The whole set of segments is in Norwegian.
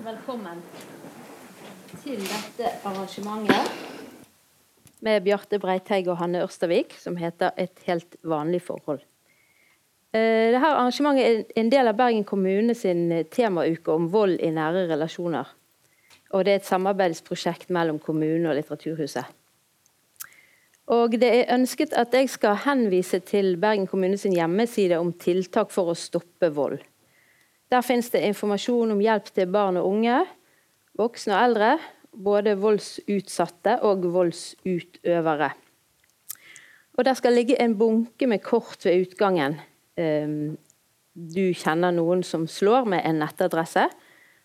Velkommen til dette arrangementet med Bjarte Breiteig og Hanne Ørstavik, som heter 'Et helt vanlig forhold'. Eh, dette arrangementet er en del av Bergen kommune sin temauke om vold i nære relasjoner. Og det er et samarbeidsprosjekt mellom kommunen og Litteraturhuset. Og det er ønsket at jeg skal henvise til Bergen kommune sin hjemmeside om tiltak for å stoppe vold. Der finnes det informasjon om hjelp til barn og unge, voksne og eldre, både voldsutsatte og voldsutøvere. Og Der skal ligge en bunke med kort ved utgangen. Ehm, du kjenner noen som slår med en nettadresse.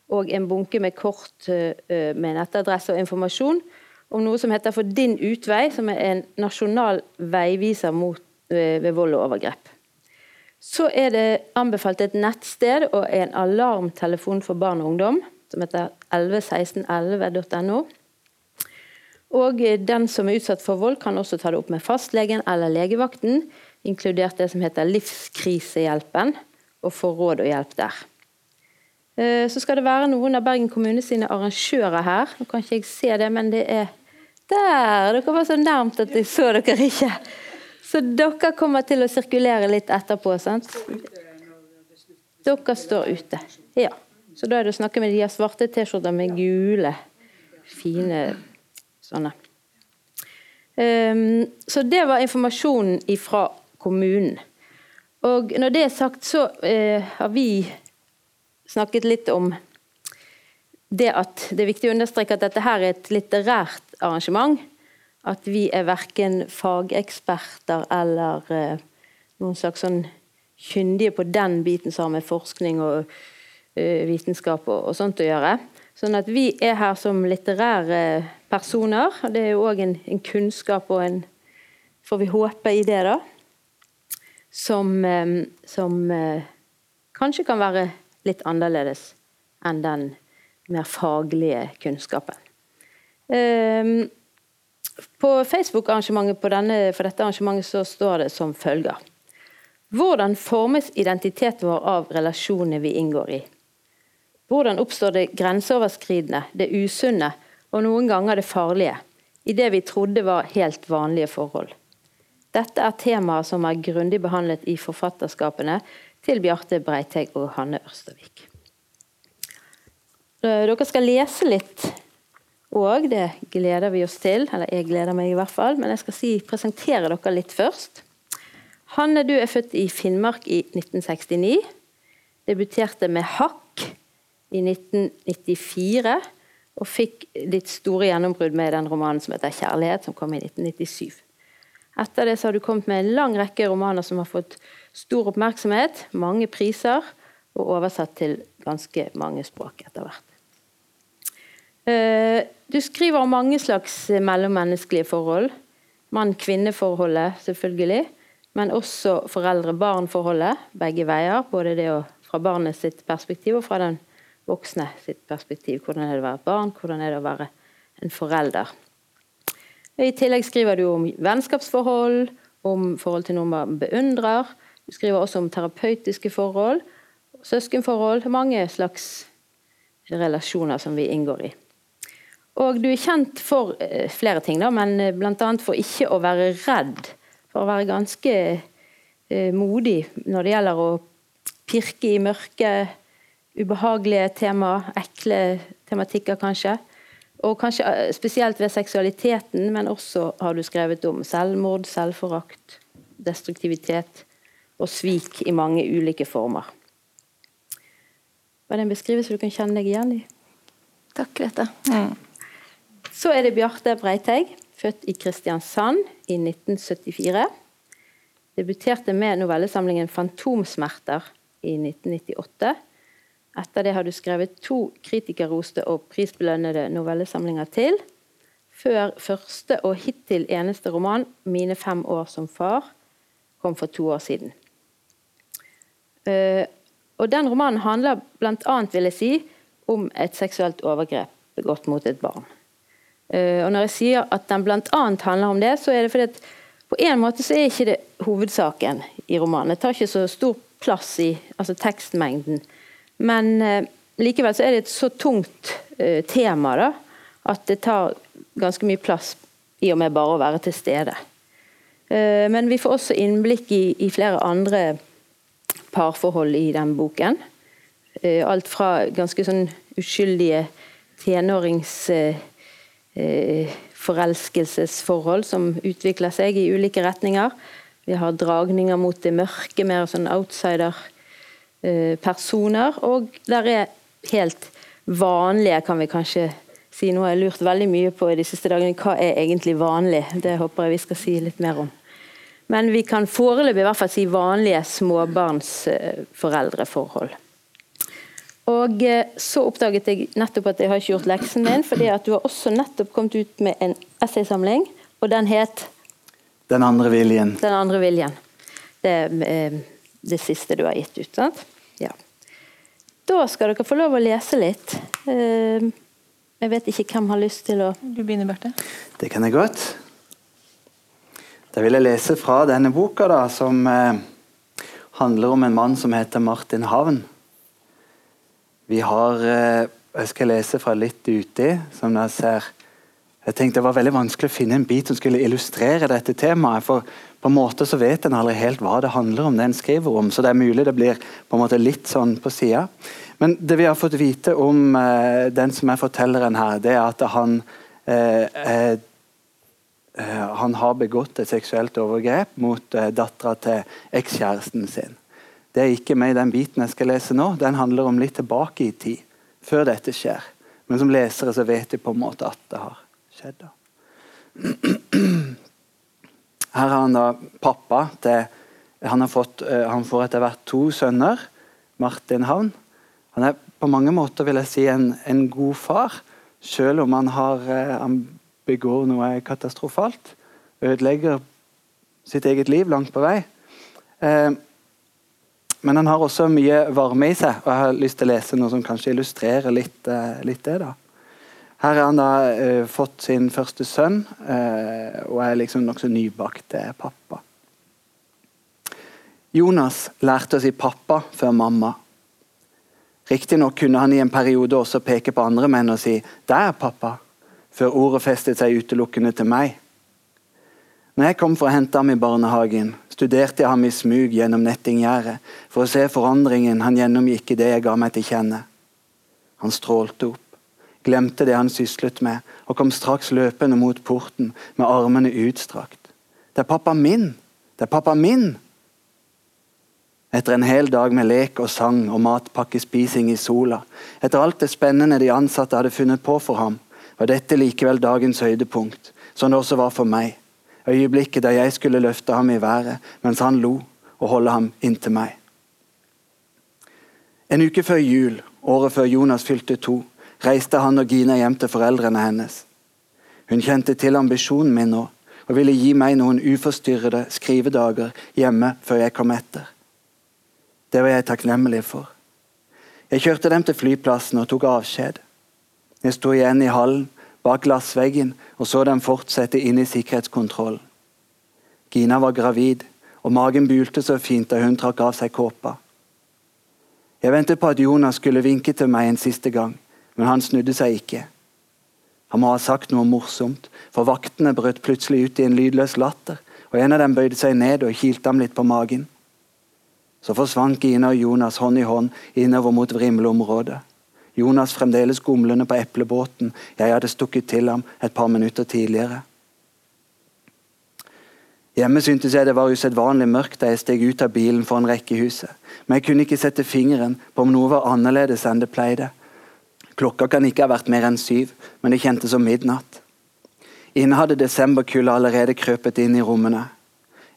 Og en bunke med kort eh, med nettadresse og informasjon om noe som heter For din utvei, som er en nasjonal veiviser mot, eh, ved vold og overgrep. Så er det anbefalt et nettsted og en alarmtelefon for barn og ungdom som heter 111611.no. Og den som er utsatt for vold, kan også ta det opp med fastlegen eller legevakten, inkludert det som heter Livskrisehjelpen, og få råd og hjelp der. Eh, så skal det være noen av Bergen kommune sine arrangører her. Nå kan ikke jeg se det, men det er der! Dere var så nærmt at jeg så dere ikke. Så dere kommer til å sirkulere litt etterpå. sant? Dere står ute. Ja. Så da er det å snakke med de har svarte T-skjorter med gule, fine sånne. Um, så det var informasjonen fra kommunen. Og når det er sagt, så uh, har vi snakket litt om det at det er viktig å understreke at dette her er et litterært arrangement. At vi er verken fageksperter eller uh, noen slags sånn kyndige på den biten som har med forskning og uh, vitenskap og, og, sånt å gjøre. Sånn at vi er her som litterære personer. og Det er jo òg en, en, kunnskap og en Får vi håpe i det, da. Som, eh, som eh, kanskje kan være litt annerledes enn den mer faglige kunnskapen. På Facebook-arrangementet for dette arrangementet så står det som følger. Hvordan formes identiteten vår av relasjonene vi inngår i? Hvordan oppstår det grenseoverskridende, det usunne og noen ganger det farlige i det vi trodde var helt vanlige forhold? Dette er temaer som er grundig behandlet i forfatterskapene til Bjarte Breiteig og Hanne Ørstavik. Eh, dere skal lese litt òg, det gleder vi oss til. Eller jeg gleder meg i hvert fall, men jeg skal si, presentere dere litt først. Hanne, du er født i Finnmark i 1969. Debuterte med Hakk i 1994. Og fikk ditt store gjennombrudd med den romanen som heter 'Kjærlighet', som kom i 1997. Etter det har du kommet med en lang rekke romaner som har fått stor oppmerksomhet, mange priser, og oversatt til ganske mange språk etter hvert. Eh, du skriver om mange slags mellommenneskelige forhold. Mann-kvinne-forholdet, selvfølgelig. Men også foreldre-barn-forholdet, begge veier. Både det fra barnet sitt perspektiv og fra den voksne sitt perspektiv. Hvordan er det å være et barn, hvordan er det å være en forelder. I tillegg skriver du om vennskapsforhold, om forhold til noen man beundrer. Du skriver også om terapeutiske forhold, søskenforhold, mange slags relasjoner som vi inngår i. Og du er kjent for eh, flere ting, da, men eh, bl.a. for ikke å være redd. For å være ganske eh, modig når det gjelder å pirke i mørke, ubehagelige tema, ekle tematikker kanskje. Og kanskje spesielt ved seksualiteten, men også har du skrevet om selvmord, selvforakt, destruktivitet og svik i mange ulike former. Var det en beskrivelse du kan kjenne deg igjen i? Takk, Grete. Mm. Så er det Bjarte Breiteig, født i Kristiansand i 1974. Debuterte med novellesamlingen 'Fantomsmerter' i 1998 etter det har du skrevet to kritikerroste og prisbelønnede novellesamlinger til, før første og hittil eneste roman, 'Mine fem år som far', kom for to år siden. Uh, og Den romanen handler bl.a. vil jeg si, om et seksuelt overgrep begått mot et barn. Uh, og Når jeg sier at den bl.a. handler om det, så er det fordi at på en måte så er ikke det hovedsaken i romanen. Det tar ikke så stor plass i altså tekstmengden. Men, eh, likevel så er det et så tungt eh, tema da, at det tar ganske mye plass i og med bare å være til stede. Eh, men vi får også innblikk i, i flere andre parforhold i den boken. Uh, alt fra ganske sånn uskyldige tenårings forelskelsesforhold som utvikler seg i ulike retninger. Vi har dragninger mot det mørke, mer sånn outsider-personer. Og der er helt vanlige, kan vi kanskje si. Nå har jeg lurt veldig mye på de siste dagene. Hva er egentlig vanlig? Det håper jeg vi skal si litt mer om. Men vi kan foreløpig i hvert fall si vanlige småbarnsforeldreforhold. Og eh, så oppdaget jeg nettopp at jeg har ikke gjort leksen min, fordi at du har også nettopp kommet ut med en essaysamling, og den het Den andre viljen. Den andre viljen. Det eh, det siste du har gitt ut. sant? Ja. Da skal dere få lov å lese litt. Eh, jeg vet ikke hvem har lyst til å Du begynner, Berte. Det kan jeg godt. Da vil jeg lese fra denne boka, da, som handler om en mann som heter Martin Havn. Vi har eh, Jeg skal lese fra litt uti, som dere ser. Jeg tenkte Det var veldig vanskelig å finne en bit som skulle illustrere dette temaet. for på en måte så vet en aldri helt hva det handler om, det en skriver om. Så det er mulig det blir på en måte litt sånn på sida. Men det vi har fått vite om eh, den som er fortelleren her, det er at han eh, eh, han har begått et seksuelt overgrep mot eh, dattera til ekskjæresten sin. Det er ikke med i den biten jeg skal lese nå. Den handler om litt tilbake i tid, før dette skjer. Men som lesere så vet vi på en måte at det har skjedd. da. Her har han da pappa til Han, har fått, uh, han får etter hvert to sønner. Martin Havn. Han er på mange måter vil jeg si, en, en god far, selv om han, har, uh, han begår noe katastrofalt. Ødelegger sitt eget liv langt på vei. Uh, men han har også mye varme i seg, og jeg har lyst til å lese noe som kanskje illustrerer litt, uh, litt det. da. Her har han da uh, fått sin første sønn, uh, og er liksom nokså nybakt pappa. Jonas lærte å si pappa før mamma. Riktignok kunne han i en periode også peke på andre menn og si 'der, pappa', før ordet festet seg utelukkende til meg. Når jeg kom for å hente ham i barnehagen, studerte jeg ham i smug gjennom nettinggjerdet for å se forandringen han gjennomgikk i det jeg ga meg til kjenne. Han strålte opp, glemte det han syslet med, og kom straks løpende mot porten med armene utstrakt. Det er pappa min! Det er pappa min! Etter en hel dag med lek og sang og matpakkespising i sola, etter alt det spennende de ansatte hadde funnet på for ham, var dette likevel dagens høydepunkt, som det også var for meg øyeblikket da jeg skulle løfte ham i været mens han lo og holde ham inntil meg. En uke før jul, året før Jonas fylte to, reiste han og Gina hjem til foreldrene hennes. Hun kjente til ambisjonen min nå, og ville gi meg noen uforstyrrede skrivedager hjemme før jeg kom etter. Det var jeg takknemlig for. Jeg kjørte dem til flyplassen og tok avskjed. Jeg sto igjen i hallen bak glassveggen og så dem fortsette inn i sikkerhetskontrollen. Gina var gravid, og magen bulte så fint da hun trakk av seg kåpa. Jeg ventet på at Jonas skulle vinke til meg en siste gang, men han snudde seg ikke. Han må ha sagt noe morsomt, for vaktene brøt plutselig ut i en lydløs latter, og en av dem bøyde seg ned og kilte ham litt på magen. Så forsvant Gina og Jonas hånd i hånd innover mot vrimleområdet. Jonas fremdeles gomlende på eplebåten jeg hadde stukket til ham et par minutter tidligere. Hjemme syntes jeg det var usedvanlig mørkt da jeg steg ut av bilen foran rekkehuset, men jeg kunne ikke sette fingeren på om noe var annerledes enn det pleide. Klokka kan ikke ha vært mer enn syv, men det kjentes som midnatt. Inne hadde desemberkulda allerede krøpet inn i rommene.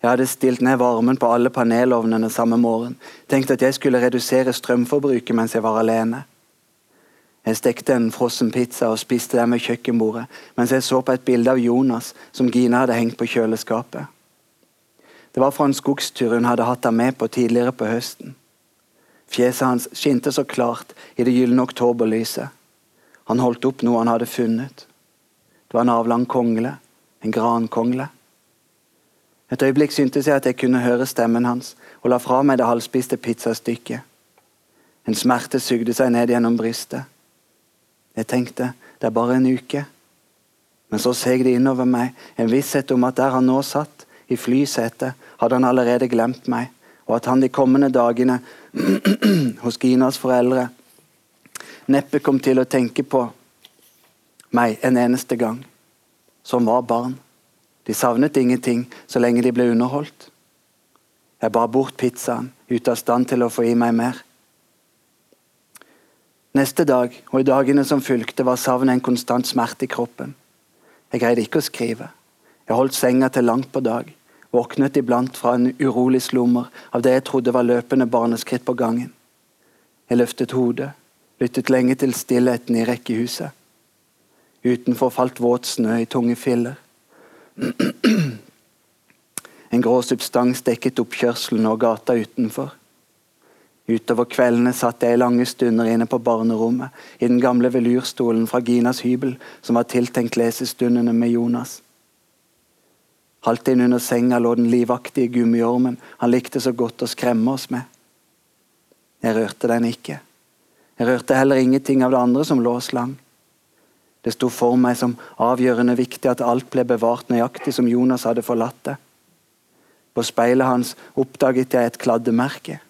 Jeg hadde stilt ned varmen på alle panelovnene samme morgen, tenkt at jeg skulle redusere strømforbruket mens jeg var alene. Jeg stekte en frossen pizza og spiste den ved kjøkkenbordet mens jeg så på et bilde av Jonas som Gina hadde hengt på kjøleskapet. Det var fra en skogstur hun hadde hatt ham med på tidligere på høsten. Fjeset hans skinte så klart i det gylne oktoberlyset. Han holdt opp noe han hadde funnet. Det var en avlang kongle, en grankongle. Et øyeblikk syntes jeg at jeg kunne høre stemmen hans, og la fra meg det halvspiste pizzastykket. En smerte sugde seg ned gjennom brystet. Jeg tenkte det er bare en uke. Men så seg det innover meg en visshet om at der han nå satt, i flysetet, hadde han allerede glemt meg, og at han de kommende dagene hos Ginas foreldre neppe kom til å tenke på meg en eneste gang, som var barn. De savnet ingenting så lenge de ble underholdt. Jeg bar bort pizzaen, ute av stand til å få i meg mer. Neste dag og i dagene som fulgte, var savnet en konstant smerte i kroppen. Jeg greide ikke å skrive. Jeg holdt senga til langt på dag. Våknet iblant fra en urolig slummer av det jeg trodde var løpende barneskritt på gangen. Jeg løftet hodet, lyttet lenge til stillheten i rekkehuset. Utenfor falt våt snø i tunge filler. En grå substans dekket oppkjørselen og gata utenfor. Utover kveldene satt jeg i lange stunder inne på barnerommet, i den gamle velurstolen fra Ginas hybel, som var tiltenkt lesestundene med Jonas. Halvt inn under senga lå den livaktige gummiormen han likte så godt å skremme oss med. Jeg rørte den ikke. Jeg rørte heller ingenting av det andre som lå slang. Det sto for meg som avgjørende viktig at alt ble bevart nøyaktig som Jonas hadde forlatt det. På speilet hans oppdaget jeg et kladdemerke.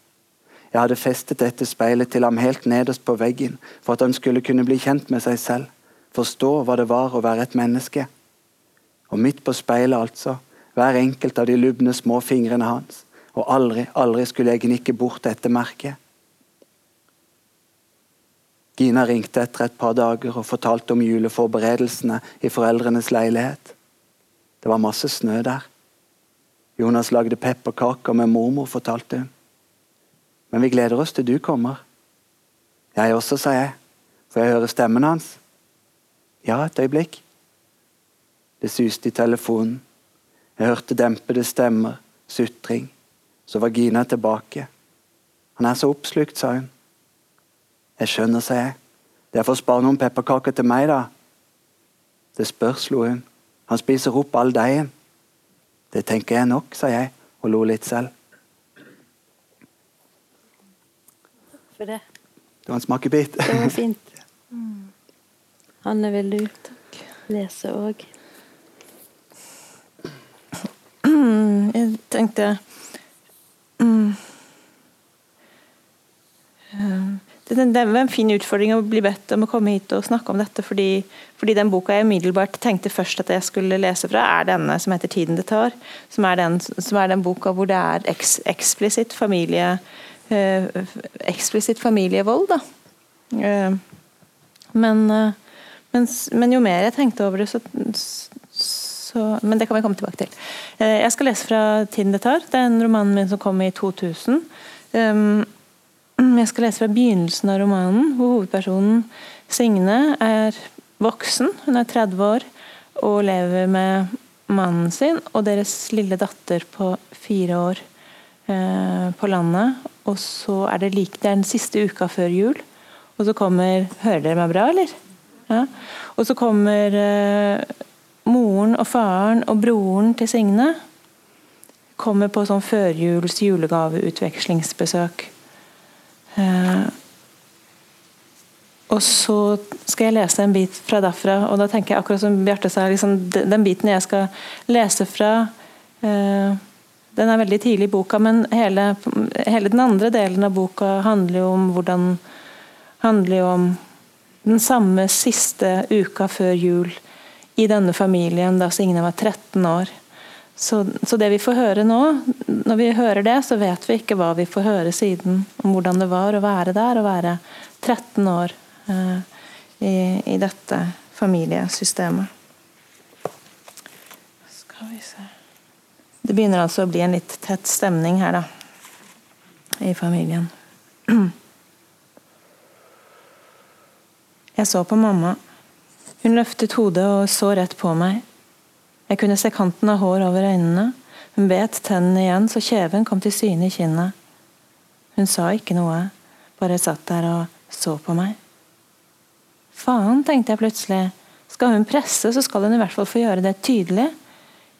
Jeg hadde festet dette speilet til ham helt nederst på veggen, for at han skulle kunne bli kjent med seg selv, forstå hva det var å være et menneske. Og midt på speilet, altså, hver enkelt av de lubne små fingrene hans, og aldri, aldri skulle jeg gnikke bort dette merket. Gina ringte etter et par dager og fortalte om juleforberedelsene i foreldrenes leilighet. Det var masse snø der. Jonas lagde pepperkaker med mormor, fortalte hun. Men vi gleder oss til du kommer. Jeg også, sa jeg. for jeg hører stemmen hans? Ja, et øyeblikk. Det suste i telefonen. Jeg hørte dempede stemmer, sutring. Så var Gina tilbake. Han er så oppslukt, sa hun. Jeg skjønner, sa jeg. Det er for å spare noen pepperkaker til meg, da. Det spørs, lo hun. Han spiser opp all deigen. Det tenker jeg nok, sa jeg og lo litt selv. For det. Det var en smakebit. Det var fint. Mm. Hanne, vil du lese òg? Jeg tenkte mm, det, det var en fin utfordring å bli bedt om å komme hit og snakke om dette, fordi, fordi den boka jeg umiddelbart tenkte først at jeg skulle lese fra, er denne som heter 'Tiden det tar'. Som er den, som er den boka hvor det er eks, eksplisitt familie eksplisitt familievold, da. Eh, men, eh, men, men, jo mer jeg tenkte over det, så, så, Men det kan vi komme tilbake til. Jeg skal lese fra 'Tiden det tar'. Det er en romanen min som kom i 2000. Jeg skal lese fra begynnelsen av romanen, hvor hovedpersonen Signe er voksen. Hun er 30 år og lever med mannen sin og deres lille datter på fire år på landet. Og så er det like, den siste uka før jul. Og så kommer Hører dere meg bra, eller? Ja. Og så kommer eh, moren og faren og broren til Signe. Kommer på sånn førjuls julegaveutvekslingsbesøk. Eh, og så skal jeg lese en bit fra derfra, og da tenker jeg akkurat som Bjarte sa, liksom, den biten jeg skal lese fra uh, den er veldig tidlig i boka, men hele, hele, den andre delen av boka handler jo om hvordan handler jo om den samme siste uka før jul i denne familien da Signe var 13 år. Så, så, det vi får høre nå, når vi hører det, så vet vi ikke hva vi får høre siden. Om hvordan det var å være der, å være 13 år eh, i, i dette familiesystemet. Skal vi det begynner altså å bli en litt tett stemning her, da. I familien. Jeg så på mamma. Hun løftet hodet og så rett på meg. Jeg kunne se kanten av hår over øynene. Hun bet tennene igjen så kjeven kom til syne i kinnet. Hun sa ikke noe, bare satt der og så på meg. Faen, tenkte jeg plutselig. Skal hun presse, så skal hun i hvert fall få gjøre det tydelig.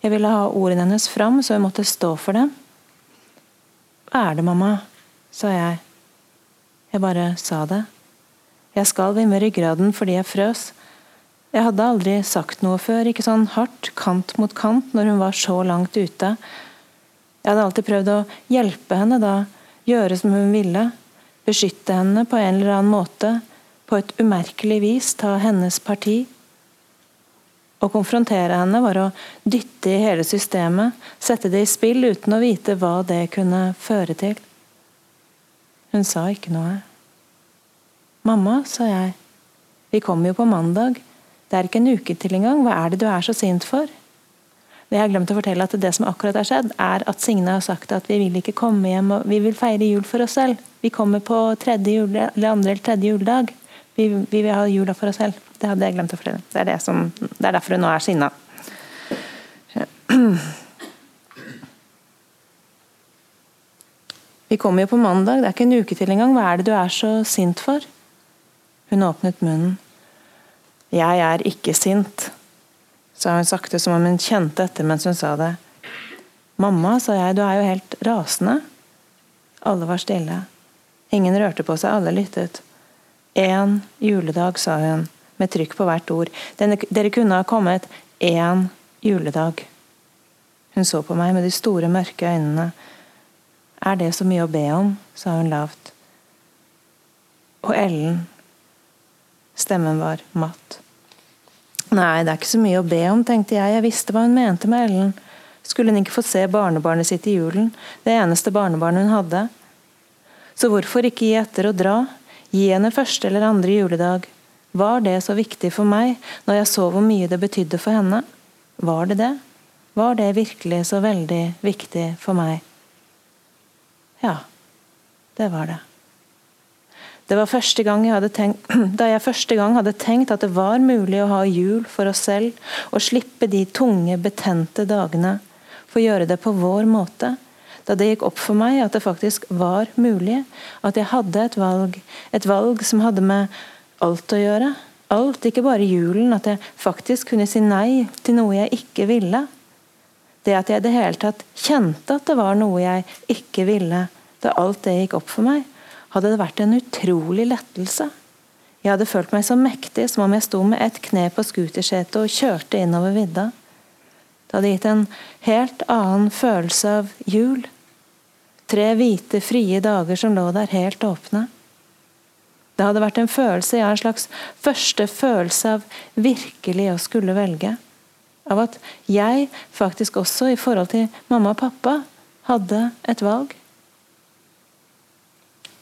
Jeg ville ha ordene hennes fram, så jeg måtte stå for dem. Hva er det, mamma? sa jeg. Jeg bare sa det. Jeg skalv i ryggraden fordi jeg frøs. Jeg hadde aldri sagt noe før, ikke sånn hardt, kant mot kant, når hun var så langt ute. Jeg hadde alltid prøvd å hjelpe henne da, gjøre som hun ville, beskytte henne på en eller annen måte, på et umerkelig vis ta hennes parti. Å konfrontere henne var å dytte i hele systemet, sette det i spill uten å vite hva det kunne føre til. Hun sa ikke noe. Mamma, sa jeg, vi kommer jo på mandag. Det er ikke en uke til engang. Hva er det du er så sint for? Det jeg har glemt å fortelle at det som akkurat har skjedd, er at Signe har sagt at vi vil ikke komme hjem og vi vil feire jul for oss selv. Vi kommer på tredje jule, eller andre eller tredje juledag. Vi, vi, vil ha jula for oss selv. Det hadde jeg glemt å fortelle. Det er, det som, det er derfor hun nå er sinna. Vi kommer jo på mandag, det er ikke en uke til engang. Hva er det du er så sint for? Hun åpnet munnen. Jeg er ikke sint, sa hun sakte, som om hun kjente etter mens hun sa det. Mamma, sa jeg, du er jo helt rasende. Alle var stille. Ingen rørte på seg, alle lyttet. Én juledag, sa hun, med trykk på hvert ord. Dere kunne ha kommet én juledag. Hun så på meg med de store, mørke øynene. Er det så mye å be om? sa hun lavt. Og Ellen, Stemmen var matt. Nei, det er ikke så mye å be om, tenkte jeg. Jeg visste hva hun mente med Ellen. Skulle hun ikke få se barnebarnet sitt i julen? Det eneste barnebarnet hun hadde. Så hvorfor ikke gi etter og dra? Gi henne første eller andre juledag. Var det så viktig for meg, når jeg så hvor mye det betydde for henne? Var det det? Var det virkelig så veldig viktig for meg? Ja, det var det. Det var første gang jeg hadde tenkt, da jeg første gang hadde tenkt at det var mulig å ha jul for oss selv, og slippe de tunge, betente dagene, få gjøre det på vår måte. Da det gikk opp for meg at det faktisk var mulig, at jeg hadde et valg. Et valg som hadde med alt å gjøre. Alt, ikke bare julen. At jeg faktisk kunne si nei til noe jeg ikke ville. Det at jeg i det hele tatt kjente at det var noe jeg ikke ville, da alt det gikk opp for meg hadde det vært en utrolig lettelse. Jeg hadde følt meg så mektig som om jeg sto med ett kne på scootersetet og kjørte innover vidda. Det hadde gitt en helt annen følelse av jul. Tre hvite, frie dager som lå der helt åpne. Det hadde vært en følelse, ja, en slags første følelse av virkelig å skulle velge. Av at jeg faktisk også, i forhold til mamma og pappa, hadde et valg.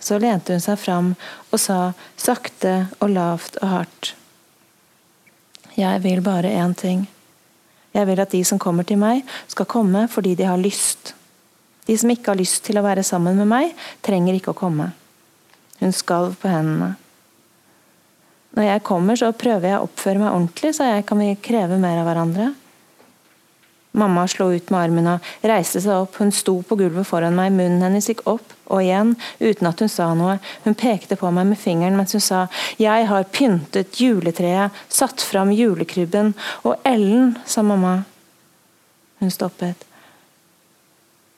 Så lente hun seg fram og sa sakte og lavt og hardt. Jeg vil bare én ting. Jeg vil at de som kommer til meg, skal komme fordi de har lyst. De som ikke har lyst til å være sammen med meg, trenger ikke å komme. Hun skalv på hendene. Når jeg kommer, så prøver jeg å oppføre meg ordentlig, så jeg kan vi kreve mer av hverandre. Mamma slo ut med armen og reiste seg opp. Hun sto på gulvet foran meg, munnen hennes gikk opp og igjen, uten at hun sa noe. Hun pekte på meg med fingeren mens hun sa 'Jeg har pyntet juletreet, satt fram julekrybben', og Ellen, sa mamma. Hun stoppet.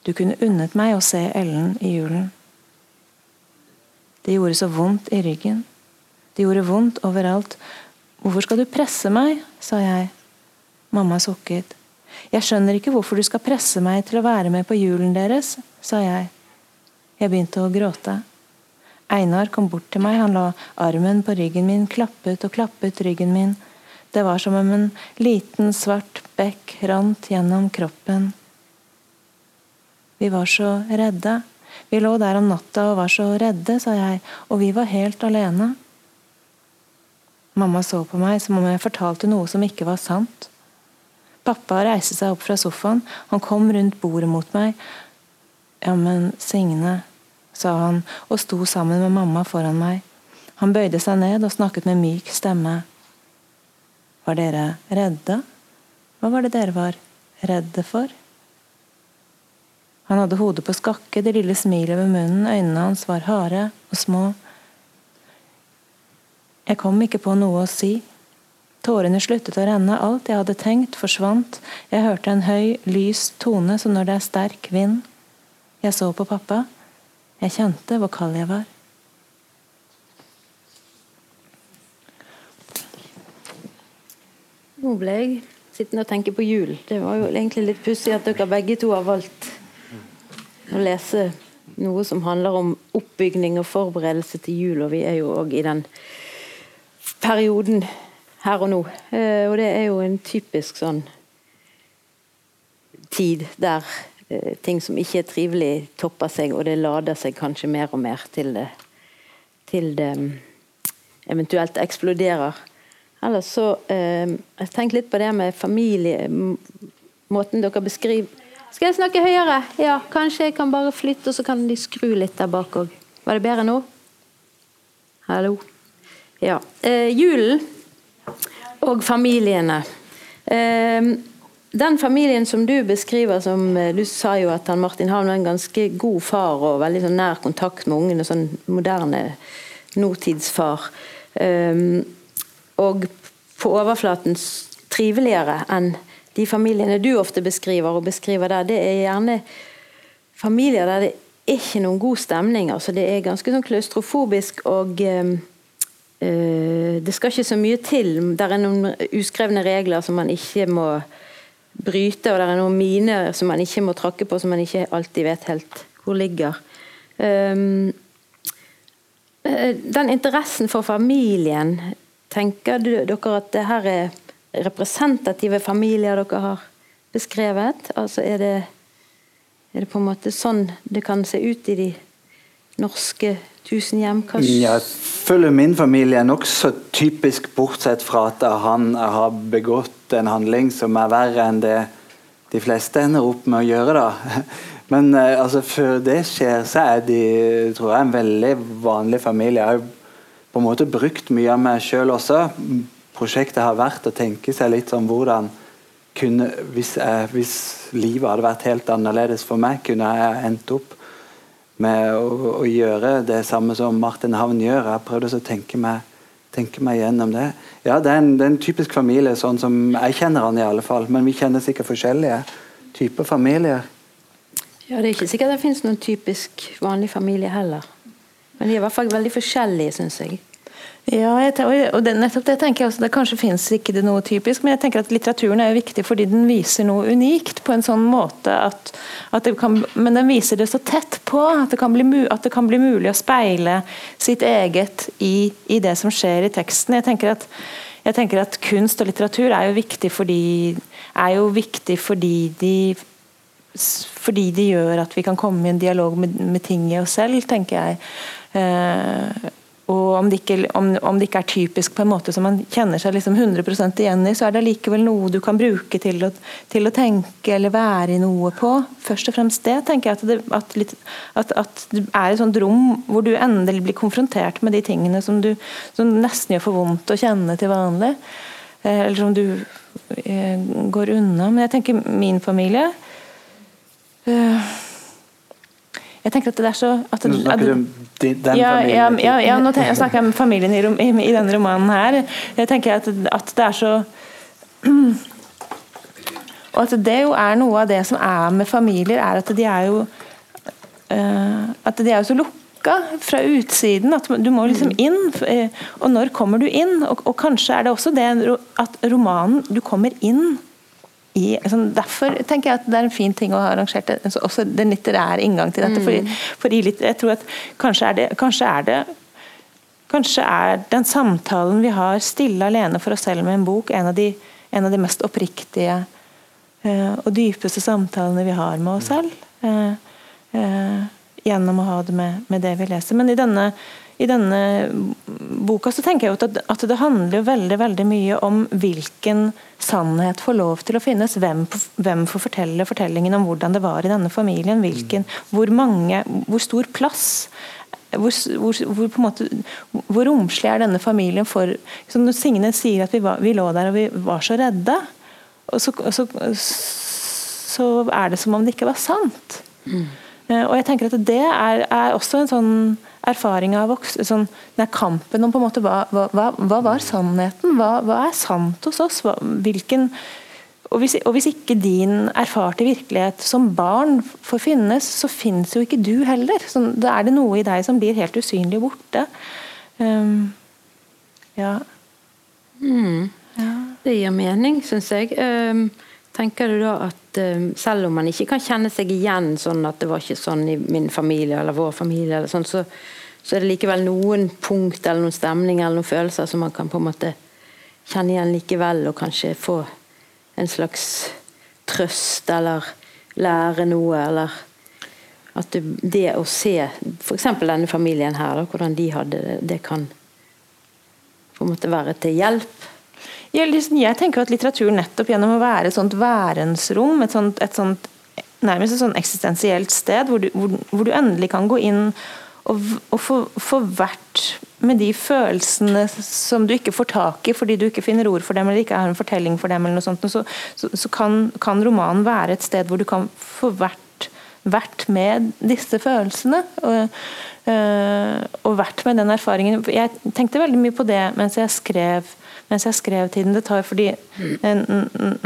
Du kunne unnet meg å se Ellen i julen. Det gjorde så vondt i ryggen. Det gjorde vondt overalt. Hvorfor skal du presse meg? sa jeg. Mamma sukket. Jeg skjønner ikke hvorfor du skal presse meg til å være med på julen deres, sa jeg. Jeg begynte å gråte. Einar kom bort til meg, han la armen på ryggen min, klappet og klappet ryggen min. Det var som om en liten, svart bekk rant gjennom kroppen. Vi var så redde. Vi lå der om natta og var så redde, sa jeg, og vi var helt alene. Mamma så på meg som om jeg fortalte noe som ikke var sant. Pappa reiste seg opp fra sofaen. Han kom rundt bordet mot meg. Ja, men Signe, sa han og sto sammen med mamma foran meg. Han bøyde seg ned og snakket med myk stemme. Var dere redde? Hva var det dere var redde for? Han hadde hodet på skakke, det lille smilet ved munnen, øynene hans var harde og små. Jeg kom ikke på noe å si. Tårene sluttet å renne, alt jeg hadde tenkt, forsvant, jeg hørte en høy, lys tone som når det er sterk vind. Jeg så på pappa, jeg kjente hvor kald jeg var. Nå ble jeg sittende og tenke på jul. Det var jo egentlig litt pussig at dere begge to har valgt å lese noe som handler om oppbygning og forberedelse til jul, og vi er jo òg i den perioden her og nå. Eh, og det er jo en typisk sånn tid der eh, ting som ikke er trivelig, topper seg, og det lader seg kanskje mer og mer til det, til det mm, eventuelt eksploderer. Ellers så eh, Jeg tenkte litt på det med familie, måten dere beskriver Skal jeg snakke høyere? Ja, kanskje jeg kan bare flytte, og så kan de skru litt der bak òg. Var det bedre nå? Hallo? Ja. Eh, julen og familiene. Eh, den familien som du beskriver, som eh, du sa jo at han Martin Havn var en ganske god far og veldig sånn nær kontakt med ungene, sånn moderne nåtidsfar. Eh, og på overflaten triveligere enn de familiene du ofte beskriver, og beskriver der, det er gjerne familier der det er ikke noen god stemning. altså Det er ganske sånn klaustrofobisk og uh, Det skal ikke så mye til. Det er noen uskrevne regler som man ikke må bryte, og det er noen miner som man ikke må trakke på, som man ikke alltid vet helt hvor ligger. Um, den interessen for familien Tenker dere at det her er representative familier dere har beskrevet? Altså er det, er det på en måte sånn det kan se ut i de norske tusen hjem? Kanskje? Jeg føler min familie er nokså typisk, bortsett fra at han har begått en handling som er verre enn det de fleste ender opp med å gjøre. da. Men eh, altså, før det skjer, så er de tror jeg, en veldig vanlig familie. Jeg har på en måte brukt mye av meg sjøl også. Prosjektet har vært å tenke seg litt om hvordan kunne, hvis, jeg, hvis, livet hadde vært helt annerledes for meg, kunne jeg endt opp med å, å gjøre det samme som Martin Havn gjør. Jeg har prøvd å tenke meg, tenke meg gjennom det. Ja, det er, en, det er, en, typisk familie, sånn som jeg kjenner han i alle fall. Men vi kjenner sikkert forskjellige typer familier. Ja, Det er ikke sikkert det finnes noen typisk vanlig familie heller. Men de er i hvert fall veldig forskjellige, syns jeg. Ja, og det, nettopp det tenker jeg også. Det kanskje finnes ikke det noe typisk, men jeg tenker at litteraturen er jo viktig fordi den viser noe unikt på en sånn måte at, at kan, Men den viser det så tett på at det kan bli, at det kan bli mulig å speile sitt eget i, i, det som skjer i teksten. Jeg tenker, at, jeg tenker at kunst og litteratur er jo viktig fordi, er jo viktig fordi de fordi de gjør at vi kan komme i en dialog med, med ting i oss selv, tenker jeg. Eh, og om det, ikke, om, om det, ikke, er typisk på en måte som man kjenner seg liksom 100 igjen i, så er det likevel noe du kan bruke til å, til å, tenke eller være i noe på. Først og fremst det, tenker jeg. At det, at, litt, at, at det er et sånt rom hvor du endelig blir konfrontert med de tingene som, du, som nesten gjør for vondt å kjenne til vanlig. Eh, eller som du eh, går unna. Men jeg tenker min familie eh, jeg tenker at det er så at, Nå snakker du om den ja, familien? Ja, ja, nå tenker, jeg snakker om familien i, i, i, denne romanen her. Jeg tenker at, at det er så Og at det jo er noe av det som er med familier, er at de er jo uh, At de er jo så lukka fra utsiden at du må liksom inn. Eh, og når kommer du inn? Og, og kanskje er det også det at romanen Du kommer inn i, altså Derfor tenker jeg at det er en fin ting å ha arrangert altså, også den litterære inngang til dette. Mm. Fordi, fordi litt, jeg tror at kanskje er det, kanskje er det Kanskje er den samtalen vi har stille alene for oss selv med en bok, en av de, en av de mest oppriktige uh, og dypeste samtalene vi har med oss selv. Uh, uh, gjennom å ha det med, med, det vi leser. Men i denne i denne boka så tenker jeg at, det handler veldig veldig mye om hvilken sannhet får lov til å finnes. Hvem, hvem får fortelle fortellingen om hvordan det var i denne familien. Hvilken, hvor, mange, hvor stor plass hvor, hvor, hvor, måte, hvor romslig er denne familien for som Når Signe sier at vi, var, vi, lå der og vi var så redde, og så, og så, så, er det som om det ikke var sant. Mm. Eh, og jeg tenker at Det er, er også en sånn erfaring av voksne sånn, Kampen om på en måte hva, hva, hva var sannheten? Hva, hva, er sant hos oss? hvilken og hvis, og hvis, ikke din erfarte virkelighet som barn får finnes, så finnes jo ikke du heller. Så da er det noe i deg som blir helt usynlig borte. Um, ja. Mm. ja. Det gir mening, syns jeg. Um, tenker du da at um, selv om man ikke kan kjenne seg igjen sånn at det var ikke sånn i min familie eller vår familie, eller sånn, så, så er det likevel noen punkt eller noen stemninger eller noen følelser som man kan på en måte kjenne igjen likevel, og kanskje få en slags trøst eller lære noe, eller at det, det å se f.eks. denne familien her, da, hvordan de hadde det, det kan på en måte være til hjelp. Jeg, tenker at litteratur nettopp gjennom å være et sånt værensrom, et sånt, et sånt nærmest et sånt eksistensielt sted, hvor du, hvor, hvor du endelig kan gå inn og, og få, få vært med de følelsene som du ikke får tak i fordi du ikke finner ord for dem eller ikke har en fortelling for dem, eller noe sånt, så, så, så kan, kan, romanen være et sted hvor du kan få vært, vært med disse følelsene. Og, øh, og, vært med den erfaringen. Jeg tenkte veldig mye på det mens jeg skrev, mens jeg skrev 'Tiden det tar', fordi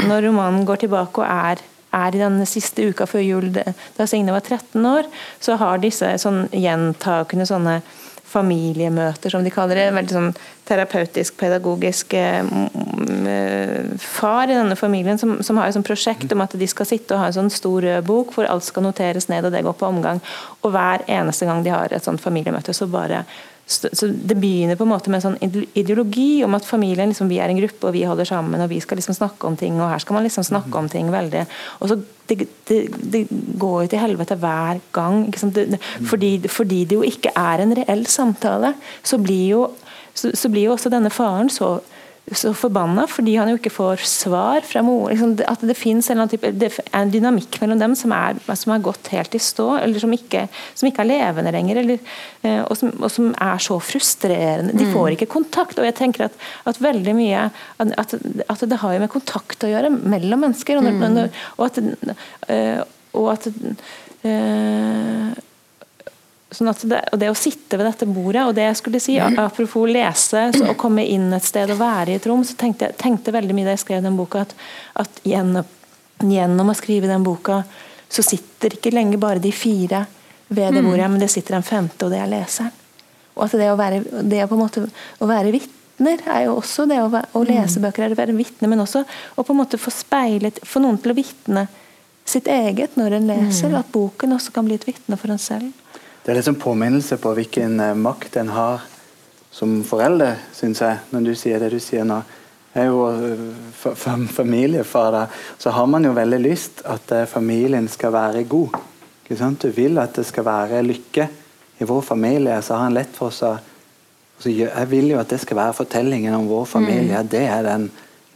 når romanen går tilbake og er er i denne siste uka før jul, da Signe var 13 år, så har disse sånn gjentakende sånne familiemøter, som de kaller det. Veldig sånn terapeutisk, pedagogisk eh, far i denne familien som, som har et sånt prosjekt om at de skal sitte og ha en sånn stor rød bok hvor alt skal noteres ned, og det går på omgang. Og hver eneste gang de har et sånt familiemøte, så bare så Det begynner på en måte med en sånn ideologi om at familien liksom, vi er en gruppe og vi holder sammen og vi skal liksom snakke om ting. og Her skal man liksom snakke om ting veldig. og så Det, det, det går jo til helvete hver gang. Det, fordi, fordi, det jo ikke er en reell samtale, så blir jo, så, så blir jo også denne faren så så forbanna fordi han jo ikke får svar fra mor. Liksom, at det finnes en, en dynamikk mellom dem som er, som har gått helt i stå, eller som ikke, som ikke er levende lenger. Eller, eh, og, som, og, som, er så frustrerende. De får mm. ikke kontakt. Og jeg tenker at, at veldig mye at, at, det har jo med kontakt å gjøre mellom mennesker. Og, mm. og at, eh, og at øh, Sånn det, og det å sitte ved dette bordet, og det jeg skulle si, apropos lese og komme inn et sted og være i et rom, så tenkte jeg tenkte veldig mye da jeg skrev den boka, at, at gjennom, gjennom, å skrive den boka, så sitter ikke lenger bare de fire ved det mm. bordet, men det sitter en femte, og det er leseren. Og at det å være, det på en måte, å være vitner er jo også det å, å lese mm. bøker, er å være vitne, men også å på en måte få speilet, få noen til å vitne sitt eget når en leser, mm. at boken også kan bli et vitne for en selv. Det er liksom påminnelse på hvilken eh, makt en har som forelder, syns jeg, når du sier det du sier nå. Jeg er jo eh, familiefar, da. Så har man jo veldig lyst at eh, familien skal være god. Ikke sant? Du vil at det skal være lykke. I vår familie så har han lett for seg Jeg vil jo at det skal være fortellingen om vår familie. Mm. Det er den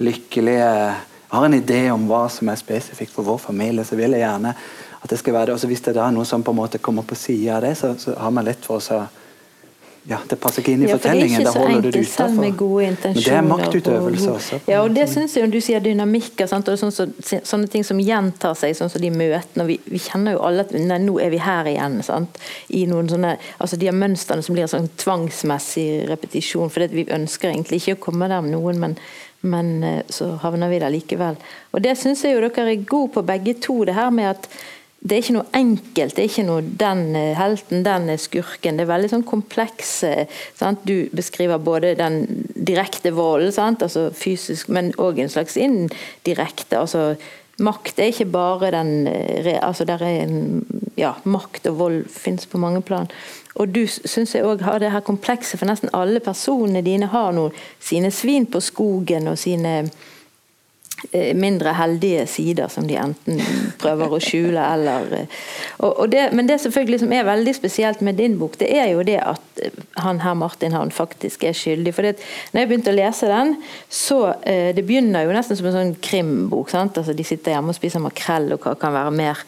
lykkelige Jeg har en idé om hva som er spesifikt for vår familie, så vil jeg gjerne at det skal være det. Og Hvis det er noe som på en måte kommer på sida av det, så, så, har man lett for å ja, Det passer ikke inn i ja, fortellingen. Da holder du det utafor. Men det er maktutøvelse også. Ja, og det syns jeg du sier dynamikker. Sant? og sånn, så, Sånne ting som gjentar seg, sånn som de møtene. Vi, vi, kjenner jo alle at nei, nå er vi her igjen. Sant? I noen sånne, altså De mønstrene som blir sånn tvangsmessig repetisjon. For vi ønsker egentlig ikke å komme der med noen, men men eh, så havner vi der likevel. Og Det syns jeg jo dere er gode på begge to. det her med at det er ikke noe enkelt. Det er ikke noe 'den helten, den er skurken'. Det er veldig sånn komplekse sant? Du beskriver både den direkte volden, altså fysisk, men òg en slags indirekte. altså Makt er ikke bare den altså der er en, ja, Makt og vold finnes på mange plan. Og du syns jeg òg har det her komplekse, for nesten alle personene dine har noe, sine svin på skogen og sine Eh, mindre heldige sider som de enten prøver å skjule eller eh, og, og det, Men det selvfølgelig som er veldig spesielt med din bok, det er jo det at eh, han her Martin han faktisk er skyldig. For når jeg begynte å lese den, så Det begynner jo nesten som en sånn krimbok. sant? Altså De sitter hjemme og spiser makrell, og hva kan være mer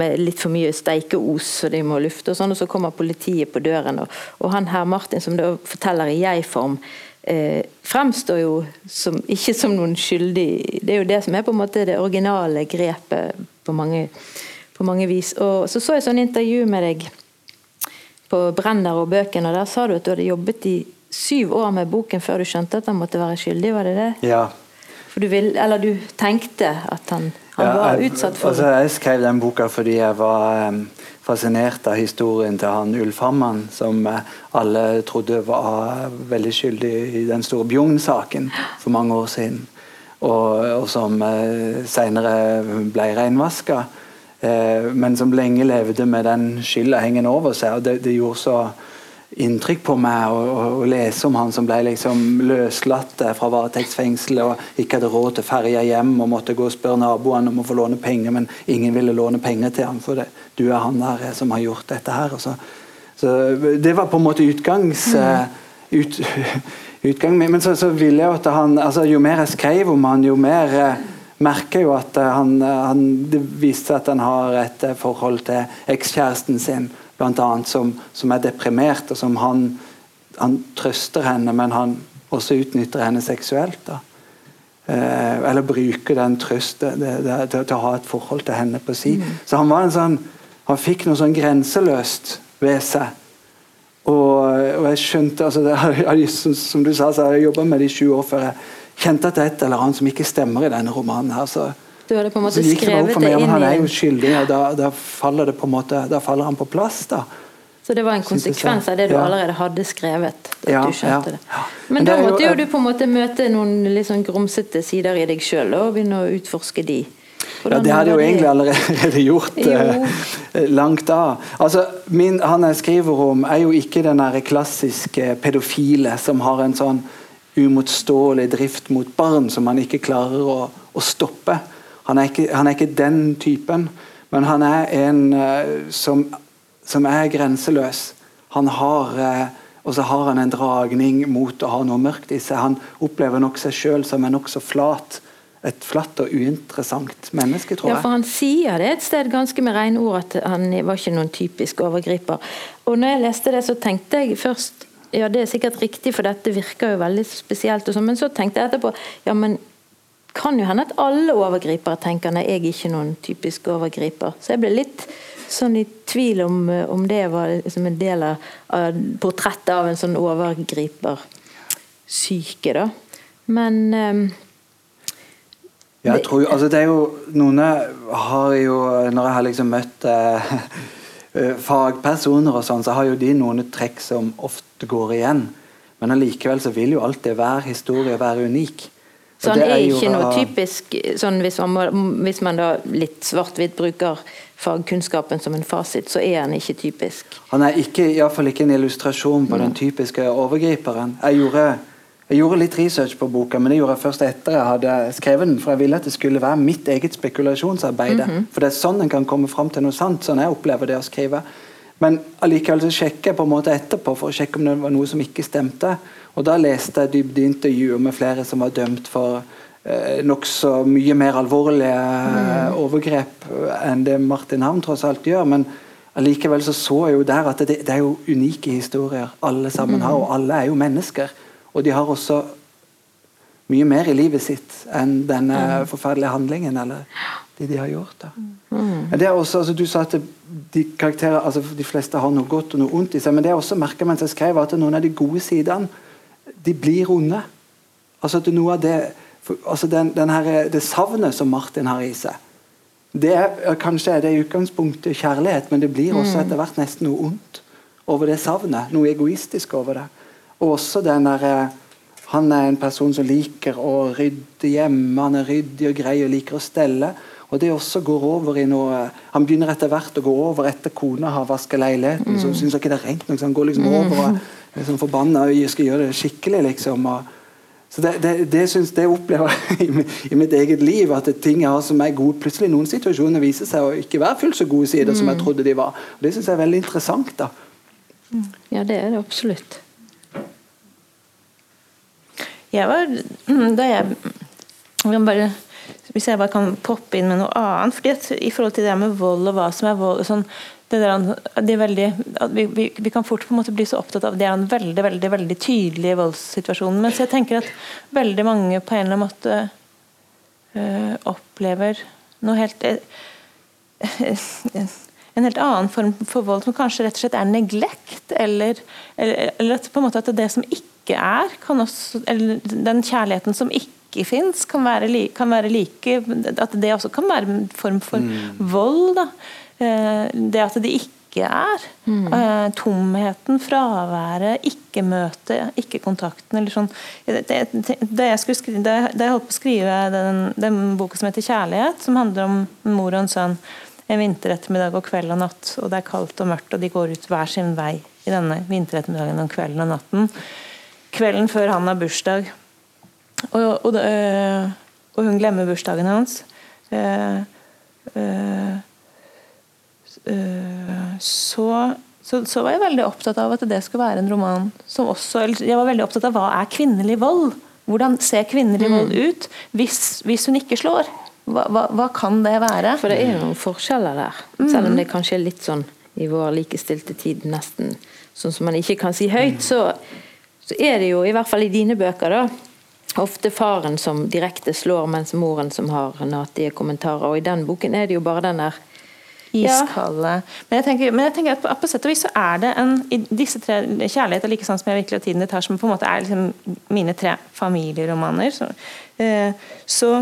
med litt for mye steikeos, så de må lufte og sånn, og så kommer politiet på døren. Og, og han her Martin, som da forteller i jeg-form, eh, fremstår jo som, ikke som noen skyldig. Det er jo det som er på en måte det originale grepet på mange, på mange vis. Og Så så jeg sånn intervju med deg på Brenner og bøkene, og der sa du at du hadde jobbet i syv år med boken før du skjønte at han måtte være skyldig, var det det? Ja. For du, vil, eller du tenkte at han, han Ja, var jeg- utsatt for altså, Jeg skrev den boka fordi jeg var em, fascinert av historien til han Ulf Hammann, som eh, alle trodde var veldig skyldig i den store Bjugn-saken for mange år siden. Og, og som uh, senere ble reinvaska, eh, men som lenge levde med den skylda hengende over seg. og det, det gjorde så inntrykk på meg å, lese om han som ble liksom løslatt fra varetektsfengselet og ikke hadde råd til ferja hjem og måtte gå og spørre naboene om å få låne penger, men ingen ville låne penger til ham for det. du er han der eh, som har gjort dette her. Så, så det var på en måte utgangs... eh, Ut, utgang, men så, så ville jeg at han, altså Jo mer jeg skrev om han, jo mer eh, merker jo at eh, han, eh, han Det viste seg at han har et eh, forhold til ekskjæresten sin, annet, som, som er deprimert, og som han, han trøster henne, men han også utnytter henne seksuelt. da. Eh, eller bruker den trøsten til, å ha et forhold til henne på si. Så han var en sånn han fikk noe sånn grenseløst ved seg. Og, og jeg skjønte altså det, som, som du sa, så har jeg jobba med det i sju år før jeg kjente at det er et eller annet som ikke stemmer i denne romanen. her, så Du hadde på en måte skrevet det inn men Han er jo skyldig, og da, da faller det på en måte, da faller han på plass. da. Så det var en konsekvens av det du Ja. allerede hadde skrevet? At Ja, du skjønte ja, det. Men, da det er måtte jo du på en måte møte noen litt sånn grumsete sider i deg sjøl og begynne å utforske de. Ja, Det hadde jeg jo egentlig allerede gjort eh, langt da. Altså, min, Han jeg skriver om, er jo ikke den der klassiske pedofile som har en sånn umotståelig drift mot barn som han ikke klarer å, å stoppe. Han er, ikke, han er ikke den typen, men han er en eh, som, som er grenseløs. Han har eh, og så har han en dragning mot å ha noe mørkt i seg. Han opplever nok seg sjøl som en nokså flat et flatt og uinteressant menneske, tror jeg. Ja, for han sier det et sted ganske med rene ord at han var ikke noen typisk overgriper. Og når jeg leste det, så tenkte jeg først ja, det er sikkert riktig, for dette virker jo veldig spesielt, og så, men så tenkte jeg etterpå ja, men kan jo hende at alle overgripere tenker nei, jeg er ikke noen typisk overgriper. Så jeg ble litt sånn i tvil om, om det var liksom en del av, av portrettet av en sånn overgripersyke, da. Men um, Ja, jeg tror, jo- altså det er jo, Noen har jo Når jeg har liksom møtt eh, eh, fagpersoner, og sånn, så har jo de noen trekk som ofte går igjen. Men allikevel så vil jo alltid hver historie være unik. Så han er ikke noe typisk sånn hvis, man, hvis man da litt svart-hvitt bruker fagkunnskapen som en fasit, så er han ikke typisk. Han er ikke, i hvert fall ikke en illustrasjon på den typiske overgriperen. Jeg gjorde, jeg gjorde litt research på boka, men det gjorde jeg først etter jeg hadde skrevet den. For jeg ville at det skulle være mitt eget spekulasjonsarbeid. For det er sånn en kan komme fram til noe sant. Sånn jeg opplever det å skrive. Men allikevel så sjekker jeg på en måte etterpå for å sjekke om det var noe som ikke stemte. Og da leste jeg dybdeintervjuer med flere som var dømt for eh, nokså mye mer alvorlige mm. overgrep enn det Martin Havn tross alt gjør. Men allikevel så så jeg jo der at det, det er jo unike historier alle sammen har, og alle er jo mennesker. Og de har også mye mer i livet sitt enn denne forferdelige handlingen eller det de har gjort. Men det er også, altså Du sa at de karakterer, altså de fleste har noe godt og noe ondt i seg, men det jeg også merka mens jeg skrev, at noen av de gode sidene de blir onde. Altså at noe av det altså den, den her, Det savnet som Martin har i seg, det er, kanskje er det i utgangspunktet kjærlighet, men det blir også etter hvert nesten noe ondt over det savnet. Noe egoistisk over det. Og også den der, eh, Han er en person som liker å rydde hjemme, han er ryddig og grei og liker å stelle. Og det også går over i noe Han begynner etter hvert å gå over etter kona har vasket leiligheten. Så syns ikke det er rent nok, så han går liksom over og er liksom forbanna og skal gjøre det skikkelig. liksom og så Det, det, det, synes, det opplever jeg i, i mitt eget liv, at ting jeg har som er gode. Plutselig noen situasjoner viser seg å ikke være fullt så gode sider som jeg trodde de var. Og Det syns jeg er veldig interessant. da. Ja, det er det absolutt. Jeg var, da jeg, jeg bare, Hvis jeg bare kan poppe inn med noe annet fordi I forhold til det med vold og hva som er vold sånn, det der, det veldig, vi, vi, vi kan fort på en måte bli så opptatt av det er en veldig veldig, veldig tydelig voldssituasjon. Mens jeg tenker at veldig mange på en eller annen måte øh, opplever noe helt en helt annen form for vold som kanskje rett og slett er neglekt, eller, eller, eller at, på en måte at det som ikke er, også, eller den kjærligheten som ikke fins, kan, kan, være like At det også kan være en form for mm. vold. Da. Eh, det at det ikke er. Mm. Uh, tomheten, fraværet, ikke-møtet, ikke-kontakten. eller sånn. Det, det, det jeg skrive, det, det jeg holdt på å skrive den, den boka som heter 'Kjærlighet', som handler om mor og en sønn en vinterettermiddag og kveld og natt, og det er kaldt og mørkt, og de går ut hver sin vei i denne vinterettermiddagen og kvelden og natten. Kvelden før han har bursdag, og, og, og hun glemmer bursdagen hans. Uh, Eh, så, så, så, var jeg veldig opptatt av at det skulle være en roman som også Jeg var veldig opptatt av hva er kvinnelig vold? Hvordan ser kvinnelig mm. vold ut hvis, hvis, hun ikke slår? Hva, hva, hva, kan det være? For det er noen forskjeller der. Mm. Selv om det kanskje er litt sånn i vår likestilte tid nesten sånn som man ikke kan si høyt, så, så er det jo, i hvert fall i dine bøker, da, ofte faren som direkte slår, mens moren som har natige kommentarer. Og i den boken er det jo bare den der Iskalde. Men jeg tenker, men jeg tenker at på, på, sett og vis så er det en i disse tre Kjærlighet og sånn som jeg virkelig og tiden det tar, som på en måte er liksom mine tre familieromaner, så, eh, så,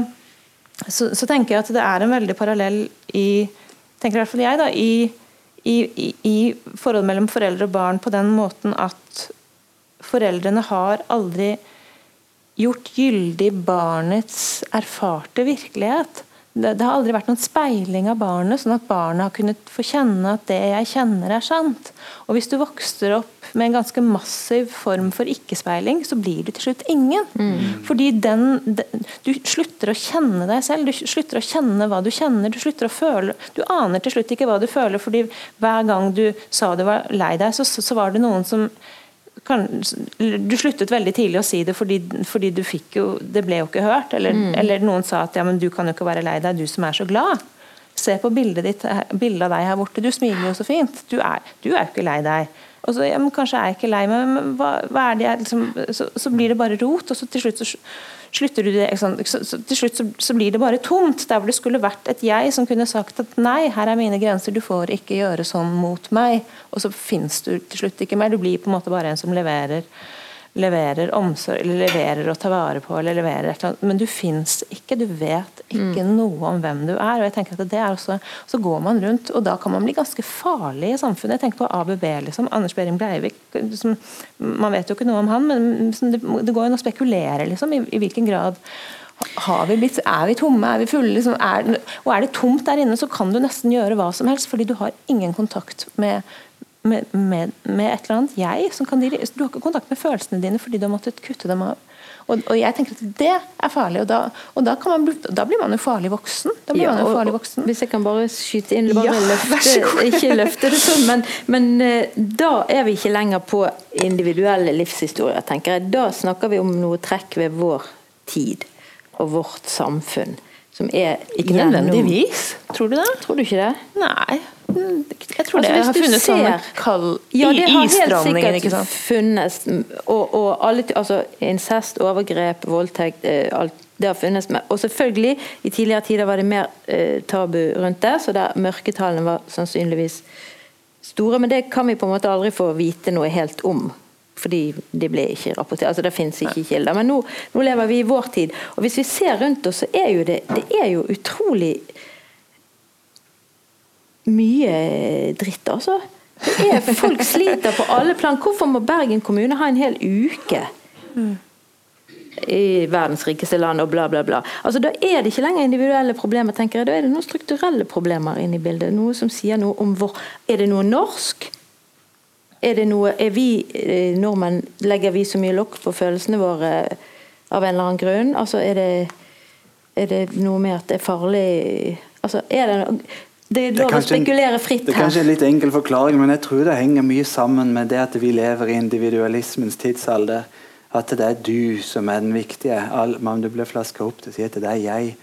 så, så, tenker jeg at det er en veldig parallell i tenker i hvert fall jeg da, i, i, i, i forholdet mellom foreldre og barn på den måten at foreldrene har aldri gjort gyldig barnets erfarte virkelighet det, det, har aldri vært noen speiling av barnet, sånn at barnet har kunnet få kjenne at det jeg kjenner, er sant. Og Hvis du vokser opp med en ganske massiv form for ikke-speiling, så blir du til slutt ingen. Mm. Fordi den, den, Du slutter å kjenne deg selv, du slutter å kjenne hva du kjenner. Du slutter å føle Du aner til slutt ikke hva du føler, fordi hver gang du sa du var lei deg, så, så, var det noen som kan, du sluttet veldig tidlig å si det fordi, fordi du fikk jo Det ble jo ikke hørt. Eller, mm. eller, noen sa at ja, men du kan jo ikke være lei deg, du som er så glad. Se på bildet, ditt, bildet av deg her borte, du smiler jo så fint. Du er, du er jo ikke lei deg. Og så, ja, men Kanskje er jeg ikke lei meg, men hva, hva er det jeg liksom, så, så, blir det bare rot. og så til slutt så slutter du det, til slutt så, så, blir det bare tomt. Der hvor det skulle vært et jeg som kunne sagt at nei, her er mine grenser, du får ikke gjøre sånn mot meg. Og så fins du til slutt ikke mer. Du blir på en måte bare en som leverer leverer omsorg, eller leverer å ta vare på, eller leverer et eller annet. Men du fins ikke, du vet ikke mm. noe om hvem du er. og jeg tenker at det er også, Så går man rundt, og da kan man bli ganske farlig i samfunnet. Jeg tenker på ABB, liksom. Anders Behring Breivik. Liksom, man vet jo ikke noe om han, men det, det går jo an å spekulere liksom, i, i hvilken grad har vi blitt, Er vi tomme? Er vi fulle? Liksom, er, og er det tomt der inne, så kan du nesten gjøre hva som helst, fordi du har ingen kontakt med med, med, med, et eller annet jeg. Som kan, du har ikke kontakt med følelsene dine fordi du har måttet kutte dem av. Og, og jeg tenker at Det er farlig, og, da, og da, man, da, blir man jo farlig voksen. Da blir ja, man jo farlig voksen. Hvis jeg kan bare skyte inn, bare ja, løfte, ikke løfte det sånn, men, men, eh, da er vi ikke lenger på individuelle livshistorier, tenker jeg. Da snakker vi om noe trekk ved vår tid og vårt samfunn. Som er Ikke nødvendigvis. Tror du det? Tror du ikke det? Nei. Jeg tror altså, det har funnet ser, sånne kall ja, det har helt sikkert funnes. Og, og alle, altså, incest, overgrep, voldtekt eh, alt, det har funnes. Og selvfølgelig, i tidligere tider var det mer eh, tabu rundt det, så der mørketallene var sannsynligvis store. Men det kan vi på en måte aldri få vite noe helt om. Fordi det ble ikke rapportert. altså Det fins ikke kilder. Men nå, nå, lever vi i vår tid. Og hvis vi ser rundt oss, så er jo det, det er jo utrolig mye dritt, altså. Folk sliter på alle plan. Hvorfor må Bergen kommune ha en hel uke? i verdens rikeste land og bla, bla, bla. Altså, Da er det ikke lenger individuelle problemer, tenker jeg. Da er det noen strukturelle problemer inne i bildet. Noe som sier noe om hvor Er det noe norsk? Er det noe Er vi eh, nordmenn Legger vi så mye lokk på følelsene våre av en eller annen grunn? Altså, er det, er det noe med at det er farlig Altså, er det det er lov å spekulere fritt her. Det er kanskje en litt enkel forklaring, men jeg tror det henger mye sammen med det at vi lever i individualismens tidsalder. At det er du som er den viktige. Om du blir flaska opp til å si at det er jeg.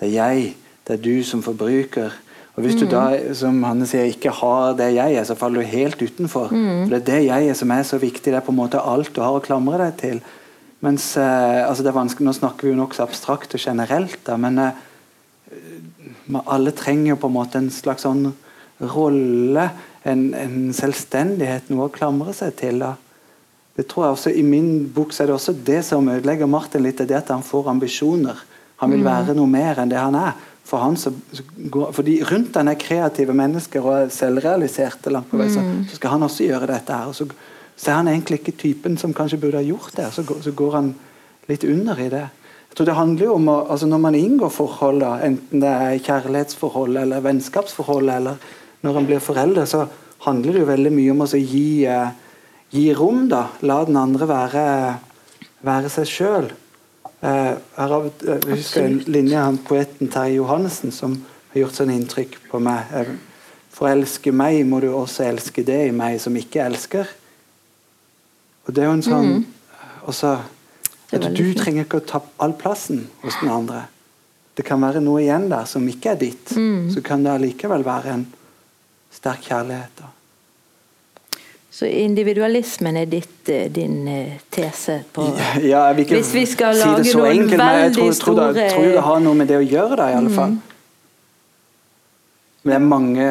Det er jeg. Det er du som forbruker. Og Hvis du mm. da som Hanne sier, ikke har det jeg er, så faller du helt utenfor. Mm. For Det er det jeg er som er så viktig. Det er på en måte alt du har å klamre deg til. Mens, eh, altså det er vanskelig, Nå snakker vi jo nokså abstrakt og generelt, da, men eh, alle trenger på en måte en slags sånn rolle, en, en selvstendighet, noe å klamre seg til. da. det tror jeg også I min bok så er det også det som ødelegger Martin litt, det at han får ambisjoner. Han vil være noe mer enn det han er. For han så, fordi Rundt han er kreative mennesker og er selvrealiserte, langt på vei, så, så skal han også gjøre dette. her, og så, så er han egentlig ikke typen som kanskje burde ha gjort det. Så går, så går han litt under i det. Jeg tror det handler jo om å, altså Når man inngår forhold, da, enten det er kjærlighetsforhold eller vennskapsforhold, eller når man blir foreldre, så handler det jo veldig mye om å gi, eh, gi rom. da, La den andre være, være seg sjøl. Eh, jeg husker en linje av poeten Terje Johannessen som har gjort sånn inntrykk på meg. Eh, For å elske meg må du også elske det i meg som ikke elsker. Og det er jo en sånn Mm. også, at Du trenger ikke å ta all plassen hos den andre. Det kan være noe igjen der som ikke er ditt. Mm. Så kan det allikevel være en sterk kjærlighet. da. Så individualismen er ditt, eh, din eh, tese på Ja, jeg vil ikke Hvis vi skal si lage noen enkelt, men jeg tror, veldig tror, store- Jeg tror det har noe med det å gjøre, da, i alle fall. Men det er mange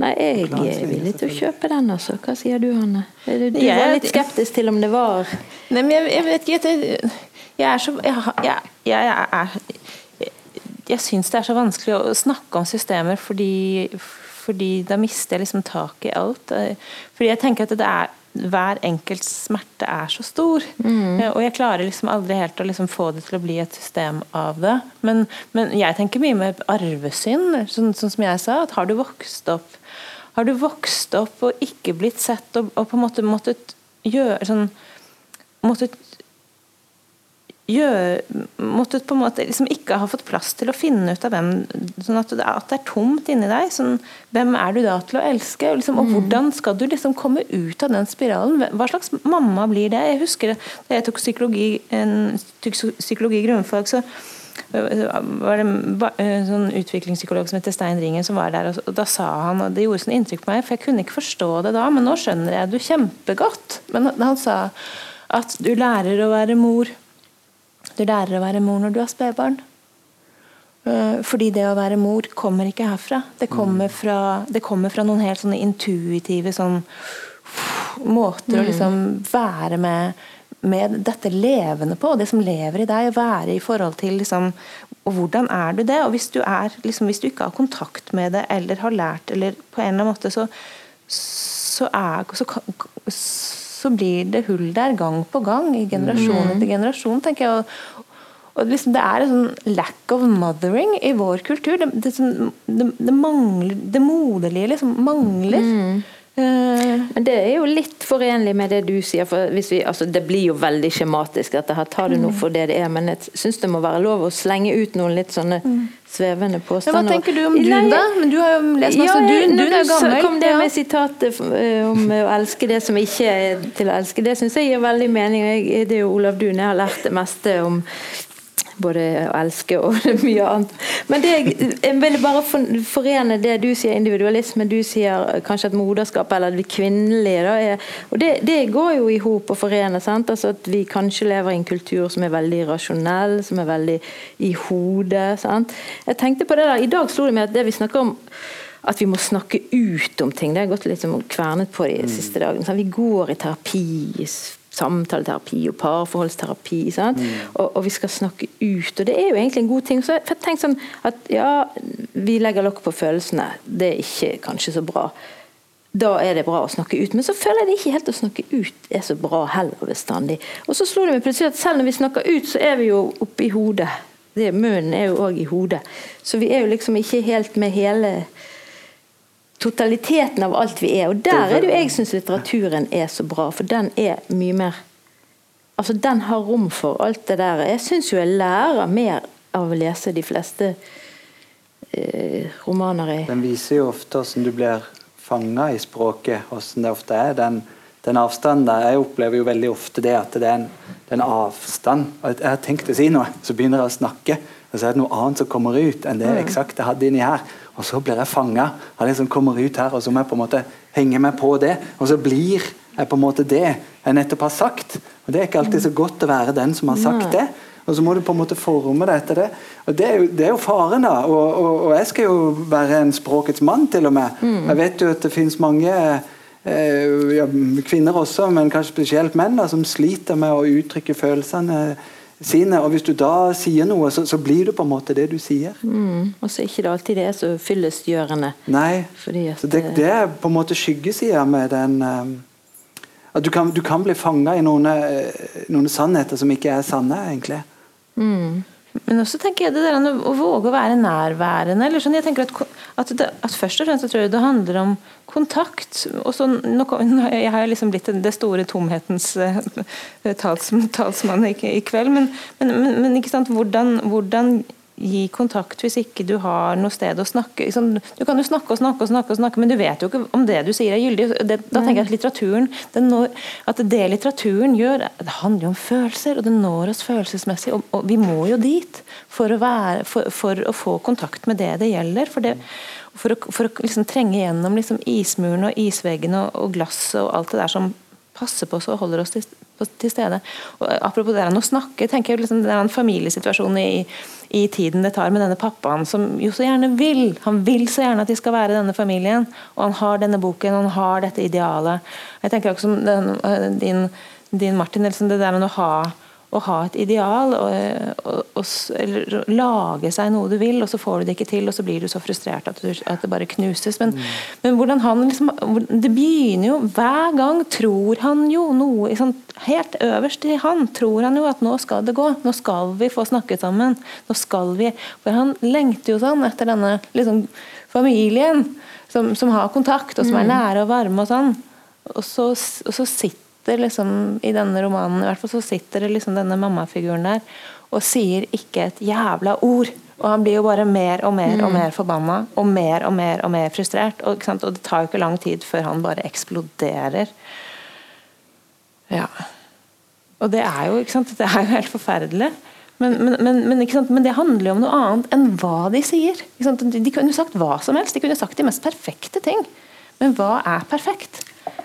Nei, jeg er villig til å kjøpe den, altså. Hva sier du, Hanne? Du, du var litt skeptisk til om det var Nei, men jeg, jeg vet ikke jeg, jeg er så Jeg, jeg, jeg, jeg er Jeg, jeg syns det er så vanskelig å snakke om systemer fordi, fordi da mister jeg liksom tak i alt. Fordi jeg tenker at det er hver enkelt smerte er så stor. Mm. Og jeg klarer liksom aldri helt å liksom få det til å bli et system av det. Men, men jeg tenker mye med arvesynd, sånn, sånn som jeg sa. at Har du vokst opp har du vokst opp og ikke blitt sett og, og på en måte måttet gjøre sånn Måttet gjøre Måttet på en måte liksom ikke ha fått plass til å finne ut av hvem Sånn at det, at det er tomt inni deg. Sånn, hvem er du da til å elske? Og, liksom, og hvordan skal du liksom komme ut av den spiralen? Hva slags mamma blir det? Jeg husker da jeg tok psykologi, en, psykologi grunnfag, så var det en sånn utviklingspsykolog som heter Stein Ringen som var der, og da sa han, og det gjorde sånn inntrykk på meg, for jeg kunne ikke forstå det da, men nå skjønner jeg det kjempegodt. Men han- sa at du lærer å være mor. Du lærer å være mor når du har spedbarn. Eh, Fordi det å være mor kommer ikke herfra. Det kommer fra, det kommer fra noen helt sånne intuitive sånn måter å liksom være med, med dette levende på, det som lever i deg, være i forhold til liksom og hvordan er du det? Og hvis du, er, liksom, hvis du ikke har kontakt med det, eller har lært, eller på en eller annen måte, så, så, er, så, så blir det hull der gang på gang, i generasjon etter generasjon, tenker jeg. Og, og liksom, det er en sånn lack of mothering i vår kultur. Det, det, det, det mangler Det moderlige liksom mangler. Eh, Men det er jo litt forenlig med det du sier. for vi, altså Det blir jo veldig skjematisk, dette her. Ta det nå for det det er. Men jeg syns det må være lov å slenge ut noen litt sånne svevende ja, hva tenker du om Dun, da? Men du har jo lest masse. Ja, Dun, Dun er jo gammel. kom det med sitatet eh, om å elske det som ikke er til å elske, det syns jeg gir veldig mening. Jeg, det er jo Olav Dun jeg har lært det meste om både å elske og mye annet. Men det, jeg vil bare for- forene det du sier individualisme, du sier kanskje at moderskap eller det kvinnelige. Da, er, og det, det går jo i hop og forener. Sant? Altså at vi kanskje lever i en kultur som er veldig rasjonell, som er veldig i hodet. Sant? Jeg tenkte på det der, I dag slo det meg at det vi snakker om at vi må snakke ut om ting. Det har gått litt som kvernet på de siste dagene. Vi går i terapi, samtaleterapi og parforholdsterapi. sant? Og, og vi skal snakke ut. Og det er jo egentlig en god ting. Så jeg for sånn at ja, vi legger lokk på følelsene. Det er ikke kanskje så bra. Da er det bra å snakke ut. Men så føler jeg det ikke helt å snakke ut er så bra heller bestandig. Og så slo det meg plutselig at selv når vi snakker ut, så er vi jo oppi hodet. Det, munnen er jo òg i hodet. Så vi er jo liksom ikke helt med hele totaliteten av alt vi er. Og der er det jo jeg syns litteraturen er så bra, for den er mye mer Altså, den har rom for alt det der. Jeg syns jo jeg lærer mer av å lese de fleste eh, romaner i Den viser jo ofte hvordan du blir fanga i språket, hvordan det ofte er. Den, den avstanden der, Jeg opplever jo veldig ofte det at det er en, det er en avstand. Jeg har tenkt å si noe, så begynner jeg å snakke, og så er det noe annet som kommer ut enn det eksakt jeg hadde inni her. Og så blir jeg fanga av det som kommer ut her, og så må jeg på en måte henge meg på det. Og så blir jeg på en måte det jeg nettopp har sagt. Og Det er ikke alltid så godt å være den som har sagt Nei. det. Og så må du på en måte forme deg etter det. Og Det er jo, det er jo faren, da. Og, og, og jeg skal jo være en språkets mann, til og med. Jeg vet jo at det finnes mange eh, ja, kvinner også, men kanskje spesielt menn, da, som sliter med å uttrykke følelsene sine. Og hvis du da sier noe, så, så blir du på en måte det du sier. Mm. Og så er ikke det alltid det er så fyllestgjørende. Nei, at, så det, det er på en måte skyggesida med den um, at du kan, du kan bli fanga i noen, eh, noen sannheter som ikke er sanne, egentlig. mm. Men også tenker jeg det der å våge å være nærværende. eller sånn, jeg tenker at, at, det, at Først og fremst så tror jeg det handler om kontakt. og så, nå, Jeg har liksom blitt det store tomhetens uh, tals, talsmann i, i, kveld. Men, men, men, men hvordan, hvordan gi kontakt hvis ikke du har noe sted å snakke. Du kan jo snakke og snakke, og snakke, og snakke, men du vet jo ikke om det du sier er gyldig. Da tenker jeg at litteraturen når, at det litteraturen gjør, det handler jo om følelser, og det når oss følelsesmessig. Og, og vi må jo dit for å, være, for, for å, få kontakt med det det gjelder. For, det, for å, å liksom trenge gjennom liksom ismuren og isveggene og, og glasset og alt det der som passer på oss og holder oss til, til stede. Og apropos det han å snakke, tenker jeg liksom, det er en familiesituasjon i i tiden det tar med denne pappaen, som jo så gjerne vil. Han vil så gjerne at de skal være denne familien. Og han har denne boken, og han har dette idealet. Jeg tenker også som eh, din, din Martin, liksom det der med å ha å ha et ideal, og, og, og, eller lage seg noe du vil, og så får du det ikke til, og så blir du så frustrert at, du, at det bare knuses. Men, mm. men, hvordan han liksom Det begynner jo Hver gang tror han jo noe sånn, Helt øverst i han tror han jo at nå skal det gå. Nå skal vi få snakket sammen. Nå skal vi For han lengter jo sånn etter denne liksom, familien som, som har kontakt, og som er mm. nære og varme og sånn. Og så, og så sitter sitter liksom, i denne romanen i hvert fall, så sitter det liksom denne mammafiguren der og sier ikke et jævla ord. Og han blir jo bare mer og mer og mm. mer forbanna og mer og mer og mer frustrert. Og, og det tar jo ikke lang tid før han bare eksploderer. Ja. Og det er jo? Det er jo helt forferdelig. Men, men, men, men, det handler jo om noe annet enn hva de sier. De kunne sagt hva som helst. De kunne sagt de mest perfekte ting. Men hva er perfekt?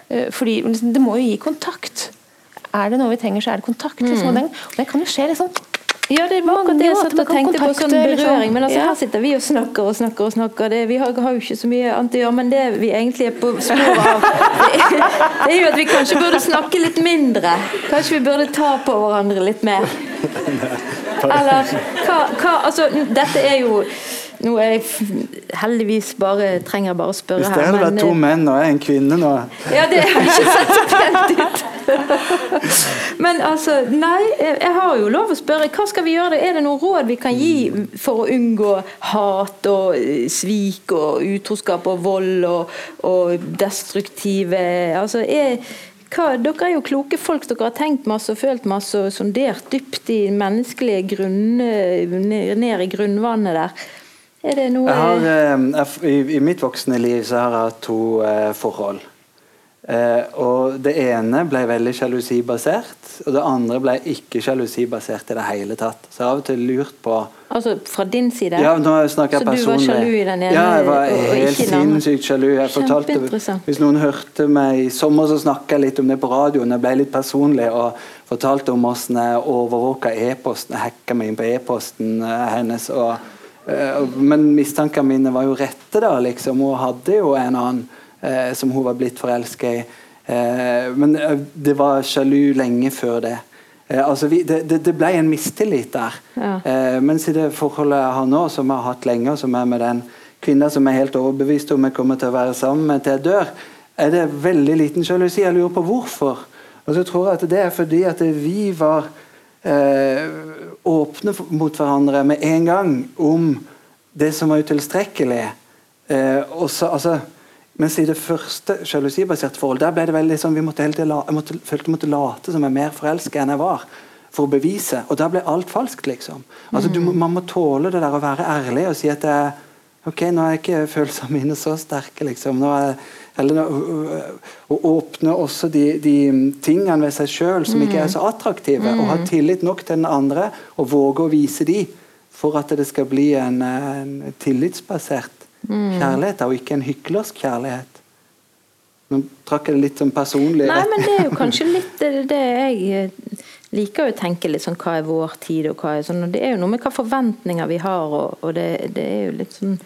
Eh, fordi liksom, Det må jo gi kontakt. Er det noe vi trenger, så er det kontakt. Liksom, og, den, og den kan jo skje liksom ja, det var akkurat det jeg satt og tenkte på, sånn liksom. berøring. Men altså, ja. her sitter vi og snakker og snakker og snakker. Det, vi har, har, jo ikke så mye annet å gjøre. Men det vi egentlig er på sporet av, det, det er jo at vi kanskje burde snakke litt mindre. Kanskje vi burde ta på hverandre litt mer. Eller hva, hva Altså, dette er jo nå er jeg heldigvis bare trenger bare å spørre her. Hvis det hadde vært to eh, menn og en kvinne nå Ja, det har ikke sett så pent ut. Men altså, nei, jeg har jo lov å spørre. Hva skal vi gjøre? Er det noen råd vi kan gi for å unngå hat og eh, svik og utroskap og vold og, og destruktive Altså, er hva, dere er jo kloke folk, dere har tenkt masse og følt masse og sondert dypt i menneskelige grunner, ned i grunnvannet der. Er det noe har, jeg, i, i, mitt voksne liv så har jeg hatt to eh, forhold. Eh, og Det ene ble veldig sjalusibasert, og det andre ble ikke sjalusibasert i det hele tatt. Så jeg har av og til lurt på Altså fra din side? Ja, nå snakker jeg personlig. Så du var sjalu i den ene? Ja, jeg var helt sinnssykt sjalu. Jeg fortalte, hvis noen hørte meg i sommer, så snakka jeg litt om det på radioen. Jeg ble litt personlig og fortalte om hvordan jeg overvåka e-posten. Jeg hacka meg inn på e-posten eh, hennes. og Eh, men mistankene mine var jo rette, da. liksom. Hun hadde jo en annen eh, som hun var blitt forelska i. Eh, men eh, det var sjalu lenge før det. Eh, altså vi, det, det, ble en mistillit der. Ja. Eh, mens i det forholdet jeg har nå, som jeg har hatt lenge, og som er med den kvinna som er helt overbevist om jeg kommer til å være sammen med til jeg dør, er det veldig liten sjalusi. Jeg lurer på hvorfor. Og så tror jeg at det er fordi at vi var eh, åpne mot hverandre med en gang om det som var utilstrekkelig. Eh, også, altså, mens i det første sjalusibaserte forhold der ble det veldig sånn, vi måtte hele tiden jeg måtte, følte jeg måtte late som jeg mer forelska enn jeg var. For å bevise. Og da ble alt falskt, liksom. Altså, du, man må tåle det der å være ærlig og si at jeg, ok, nå er ikke følelsene mine så sterke. liksom, er eller å åpne også de, de tingene ved seg sjøl som ikke er så attraktive. Mm. Og ha tillit nok til den andre og våge å vise de for at det skal bli en, en tillitsbasert mm. kjærlighet, og ikke en hyklersk kjærlighet. Nå trakk jeg det litt sånn personlig. Nei, men det er jo kanskje litt det, det jeg liker å tenke litt sånn hva er vår tid, og hva er sånn. og Det er jo noe med hva forventninger vi har, og, og det, det, er jo litt sånn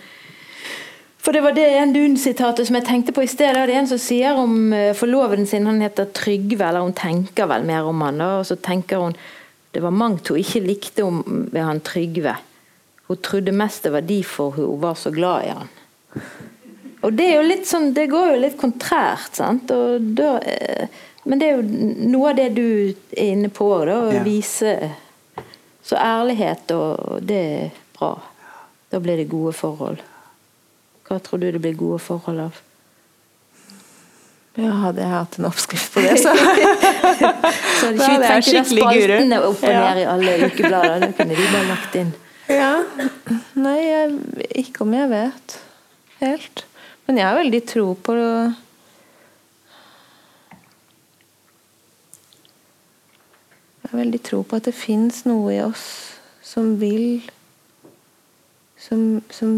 For det var det en Dun-sitatet som jeg tenkte på i sted. Det er en som sier om uh, forloveden sin, han heter Trygve, eller hun tenker vel mer om han, da, og så tenker hun det var mangt hun ikke likte om, ved han Trygve. Hun trodde mest det var de for hun var så glad i han. Og det er jo litt sånn, det går jo litt kontrært, sant. Og Da, uh, men det er jo noe av det du er inne på, da, å ja. vise Så ærlighet, og det er bra. Da blir det gode forhold. Hva tror du det blir gode forhold av? Ja, hadde jeg hatt en oppskrift på det, så Så hadde ikke vi trengt de spaltene opp og ned i alle ukeblader. Det kunne de bare lagt inn. Ja. Nei, jeg, ikke om jeg vet helt. Men jeg har veldig tro på Jeg har veldig tro på at det fins noe i oss som vil Som, som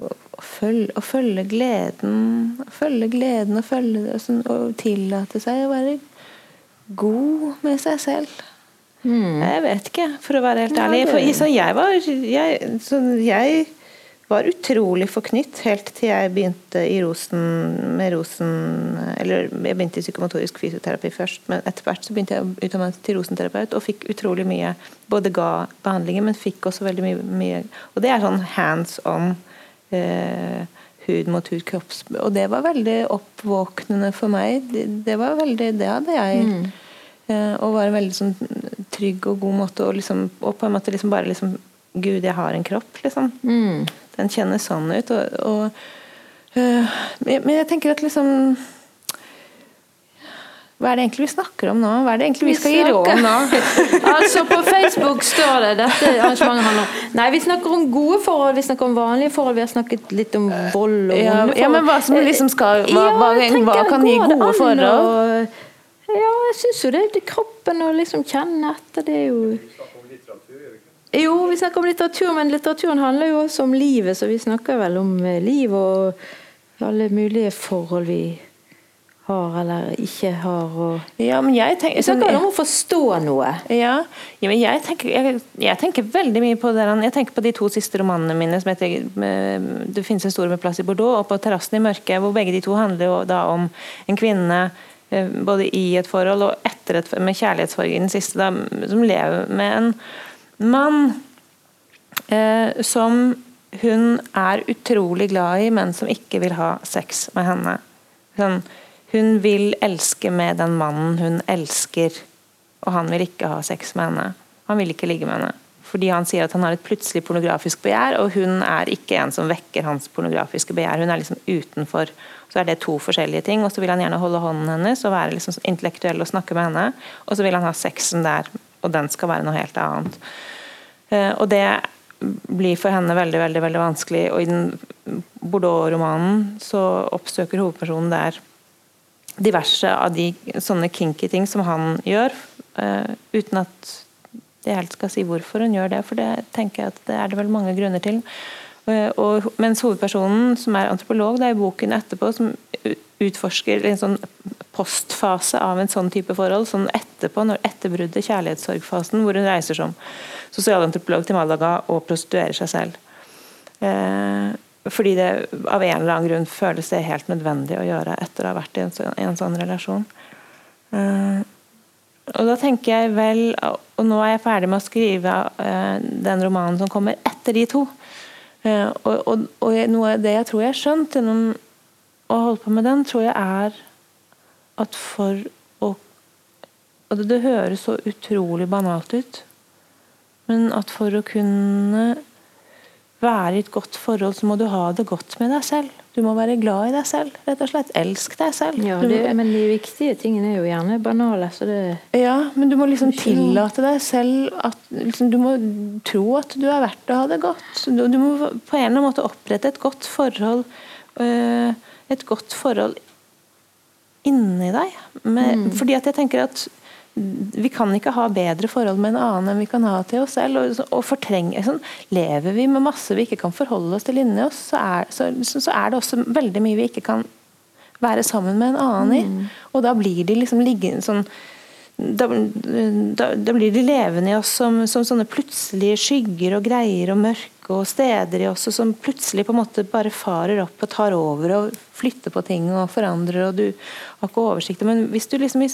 å følge, å følge gleden følge gleden og følge det, og, sånn, og tillate seg å være god med seg selv. Mm. Jeg vet ikke, for å være helt ærlig. For, så jeg, var, jeg, så jeg var utrolig forknytt helt til jeg begynte i Rosen med Rosen Eller jeg begynte i psykomotorisk fysioterapi først, men etter hvert så begynte jeg å utdanne meg til rosenterapeut og fikk utrolig mye Både ga behandlinger, men fikk også veldig mye, mye Og det er sånn hands on eh, hud mot hud kropps... Og det var veldig oppvåknende for meg. Det, det var veldig Det hadde jeg. Mm. Eh, og var en veldig sånn trygg og god måte å liksom Og på en måte liksom bare liksom Gud, jeg har en kropp, liksom. Mm. Den kjennes sånn ut. Og, og øh, men jeg tenker at liksom hva er det egentlig vi snakker om nå? Hva er det egentlig vi skal gi råd om nå? altså På Facebook står det dette arrangementet handler om Nei, vi snakker om gode forhold, vi snakker om vanlige forhold, vi har snakket litt om vold og ja, vonde forhold. Ja, men hva som liksom skal Hva, ja, hva, hva kan gi gode forhold? Og, ja, jeg syns jo det kroppen å liksom kjenne etter. Det er jo jo, vi snakker om litteratur, men litteraturen handler jo også om livet, så vi snakker vel om eh, liv og alle mulige forhold vi har eller ikke har. Og... Ja, men jeg tenker, Vi snakker om å forstå noe. Ja, ja men jeg tenker, jeg, jeg tenker, veldig mye på det. Jeg tenker på de to siste romanene mine. som heter Det finnes en stor med plass i Bordeaux og på 'Terrassen i mørket', hvor begge de to handler jo da om en kvinne eh, både i et forhold og etter et, med kjærlighetssorg i den siste, da, som lever med en mann eh, som hun er utrolig glad i, men som ikke vil ha sex med henne. Sånn, hun vil elske med den mannen hun elsker, og han vil ikke ha sex med henne. Han vil ikke ligge med henne. Fordi han sier at han har et plutselig pornografisk begjær, og hun er ikke en som vekker hans pornografiske begjær. Hun er liksom utenfor. Så er det to forskjellige ting. Og så vil han gjerne holde hånden hennes og være liksom intellektuell og snakke med henne. Og så vil han ha sexen der, og den skal være noe helt annet. Eh, og det blir for henne veldig veldig, veldig vanskelig. Og i den Bordeaux-romanen så oppsøker hovedpersonen der diverse av de sånne kinky ting som han gjør, uh, uten at jeg helt skal si hvorfor hun gjør det, for det tenker jeg at det er det vel mange grunner til. Uh, og, mens hovedpersonen, som er antropolog, det er boken etterpå som utforsker en sånn postfase av en sånn type forhold, sånn etterpå, når etterbruddet, kjærlighetssorgfasen, hvor hun reiser som sosialantropolog til Malaga og prostituerer seg selv. Eh, fordi det av en eller annen grunn føles det helt nødvendig å gjøre etter å ha vært i en, sånn, en sånn relasjon. Eh, og da tenker jeg vel Og nå er jeg ferdig med å skrive eh, den romanen som kommer etter de to. Uh, og, og, og, noe av det jeg tror jeg har skjønt gjennom å holde på med den, tror jeg er at for å Og det, det høres så utrolig banalt ut, men at for å kunne være i et godt forhold, så må du ha det godt med deg selv. Du må være glad i deg selv. rett og slett. Elsk deg selv. Ja, det, Men de viktige tingene er jo gjerne banale. Så det ja, men du må liksom tillate deg selv at liksom, Du må tro at du er verdt å ha det godt. Du, du må på en eller annen måte opprette et godt forhold øh, Et godt forhold inni deg. Med, mm. Fordi at jeg tenker at vi kan ikke ha bedre forhold med en annen enn vi kan ha til oss selv. Og, og fortrenge, sånn, lever vi med masse vi ikke kan forholde oss til inni oss, så er, så, så er, det også veldig mye vi ikke kan være sammen med en annen i. Mm. Og da blir de liksom liggende sånn da, da, da, blir de levende i oss som, som, sånne plutselige skygger og greier og mørke og steder i oss som plutselig på en måte bare farer opp og tar over og flytter på ting og forandrer, og du har ikke oversikt. Men hvis du liksom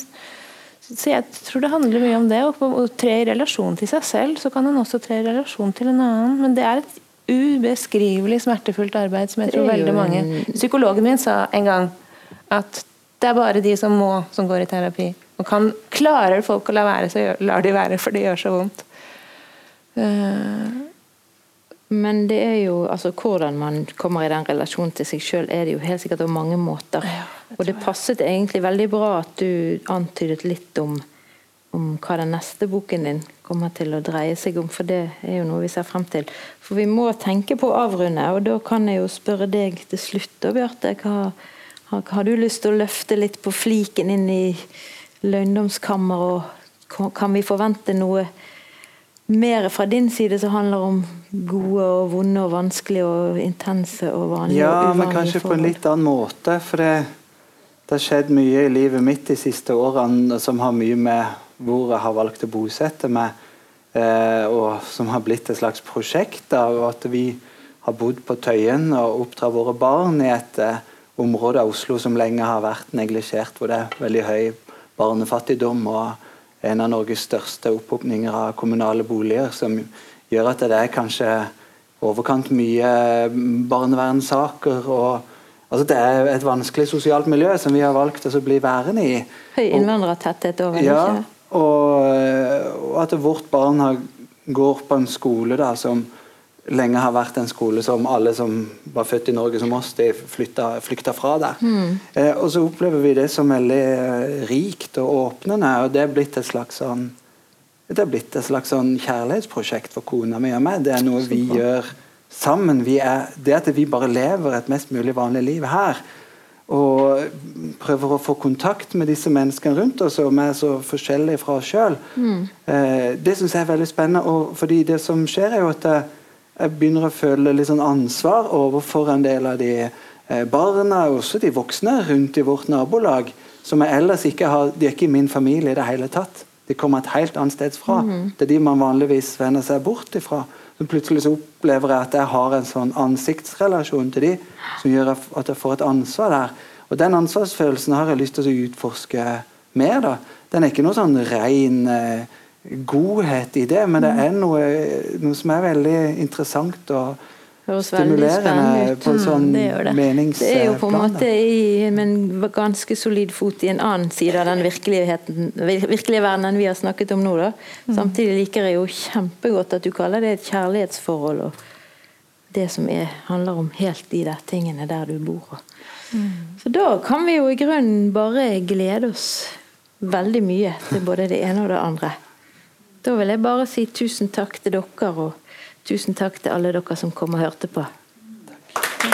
så Jeg tror det handler mye om det, å tre i relasjon til seg selv. Så kan en også tre i relasjon til en annen. Men det er et ubeskrivelig smertefullt arbeid som jeg tror veldig mange Psykologen min sa en gang at det er bare de som må, som går i terapi. Og kan, klarer folk å la være, så lar de være, for det gjør så vondt. Men det er jo altså hvordan man kommer i den relasjonen til seg sjøl, er det jo helt sikkert på mange måter. Ja, og det passet egentlig veldig bra at du antydet litt om, om hva den neste boken din kommer til å dreie seg om, for det er jo noe vi ser frem til. For vi må tenke på å avrunde, og da kan jeg jo spørre deg til slutt, da, Bjarte. Hva, har du lyst til å løfte litt på fliken inn i løgndomskammer, og kan vi forvente noe mer fra din side som handler om gode og vonde og vanskelige og intense og vanlige ja, og uvanlige men kanskje forhold? på en litt annen måte. For det, det har skjedd mye i livet mitt de siste årene som har mye med hvor jeg har valgt å bosette meg, eh, og som har blitt et slags prosjekt. av at vi har bodd på Tøyen og oppdrar våre barn i et eh, område av Oslo som lenge har vært neglisjert, hvor det er veldig høy barnefattigdom og en av Norges største opphopninger av kommunale boliger, som gjør at det er kanskje overkant mye barnevernssaker. og Altså det er et vanskelig sosialt miljø som vi har valgt å bli værende i. Høy innvandrertetthet over, ja, og, og, at vårt barn har, går på en skole da, som lenge har vært en skole som alle som var født i Norge som oss, de flytta, flykta fra der. Mm. Eh, og så opplever vi det som veldig eh, rikt og åpnende, og det er blitt et slags sånn det er blitt et slags sånn kjærlighetsprosjekt for kona mi og meg. Det er noe vi gjør sammen. Er, det at vi bare lever et mest mulig vanlig liv her, og prøver å få kontakt med disse menneskene rundt oss, som er så forskjellige fra oss sjøl, mm. eh, det syns jeg er veldig spennende. Og fordi det som skjer, er jo at det, jeg begynner å føle litt sånn ansvar overfor en del av de eh, barna, og også de voksne rundt i vårt nabolag, som jeg ellers ikke har De er ikke i min familie i det hele tatt. De kommer et helt annet sted fra. Mm. Det er de man vanligvis vender seg bort ifra. Så plutselig så opplever jeg at jeg har en sånn ansiktsrelasjon til de, som gjør at jeg får et ansvar der. Og Den ansvarsfølelsen har jeg lyst til å utforske mer. da. Den er ikke noe sånn ren eh, godhet i det, men det er noe, noe som er veldig interessant og stimulerende på en sånn mm, det meningsplan. Det er jo på en måte i, men en ganske solid fot i en annen side av den virkelige verden enn vi har snakket om nå. Da. Mm. Samtidig liker jeg jo kjempegodt at du kaller det et kjærlighetsforhold. og det som er, handler om helt de der tingene der du bor. Mm. Så da kan vi jo i grunnen bare glede oss veldig mye til både det ene og det andre. Da vil jeg bare si tusen takk til dere, og tusen takk til alle dere som kom og hørte på. Takk.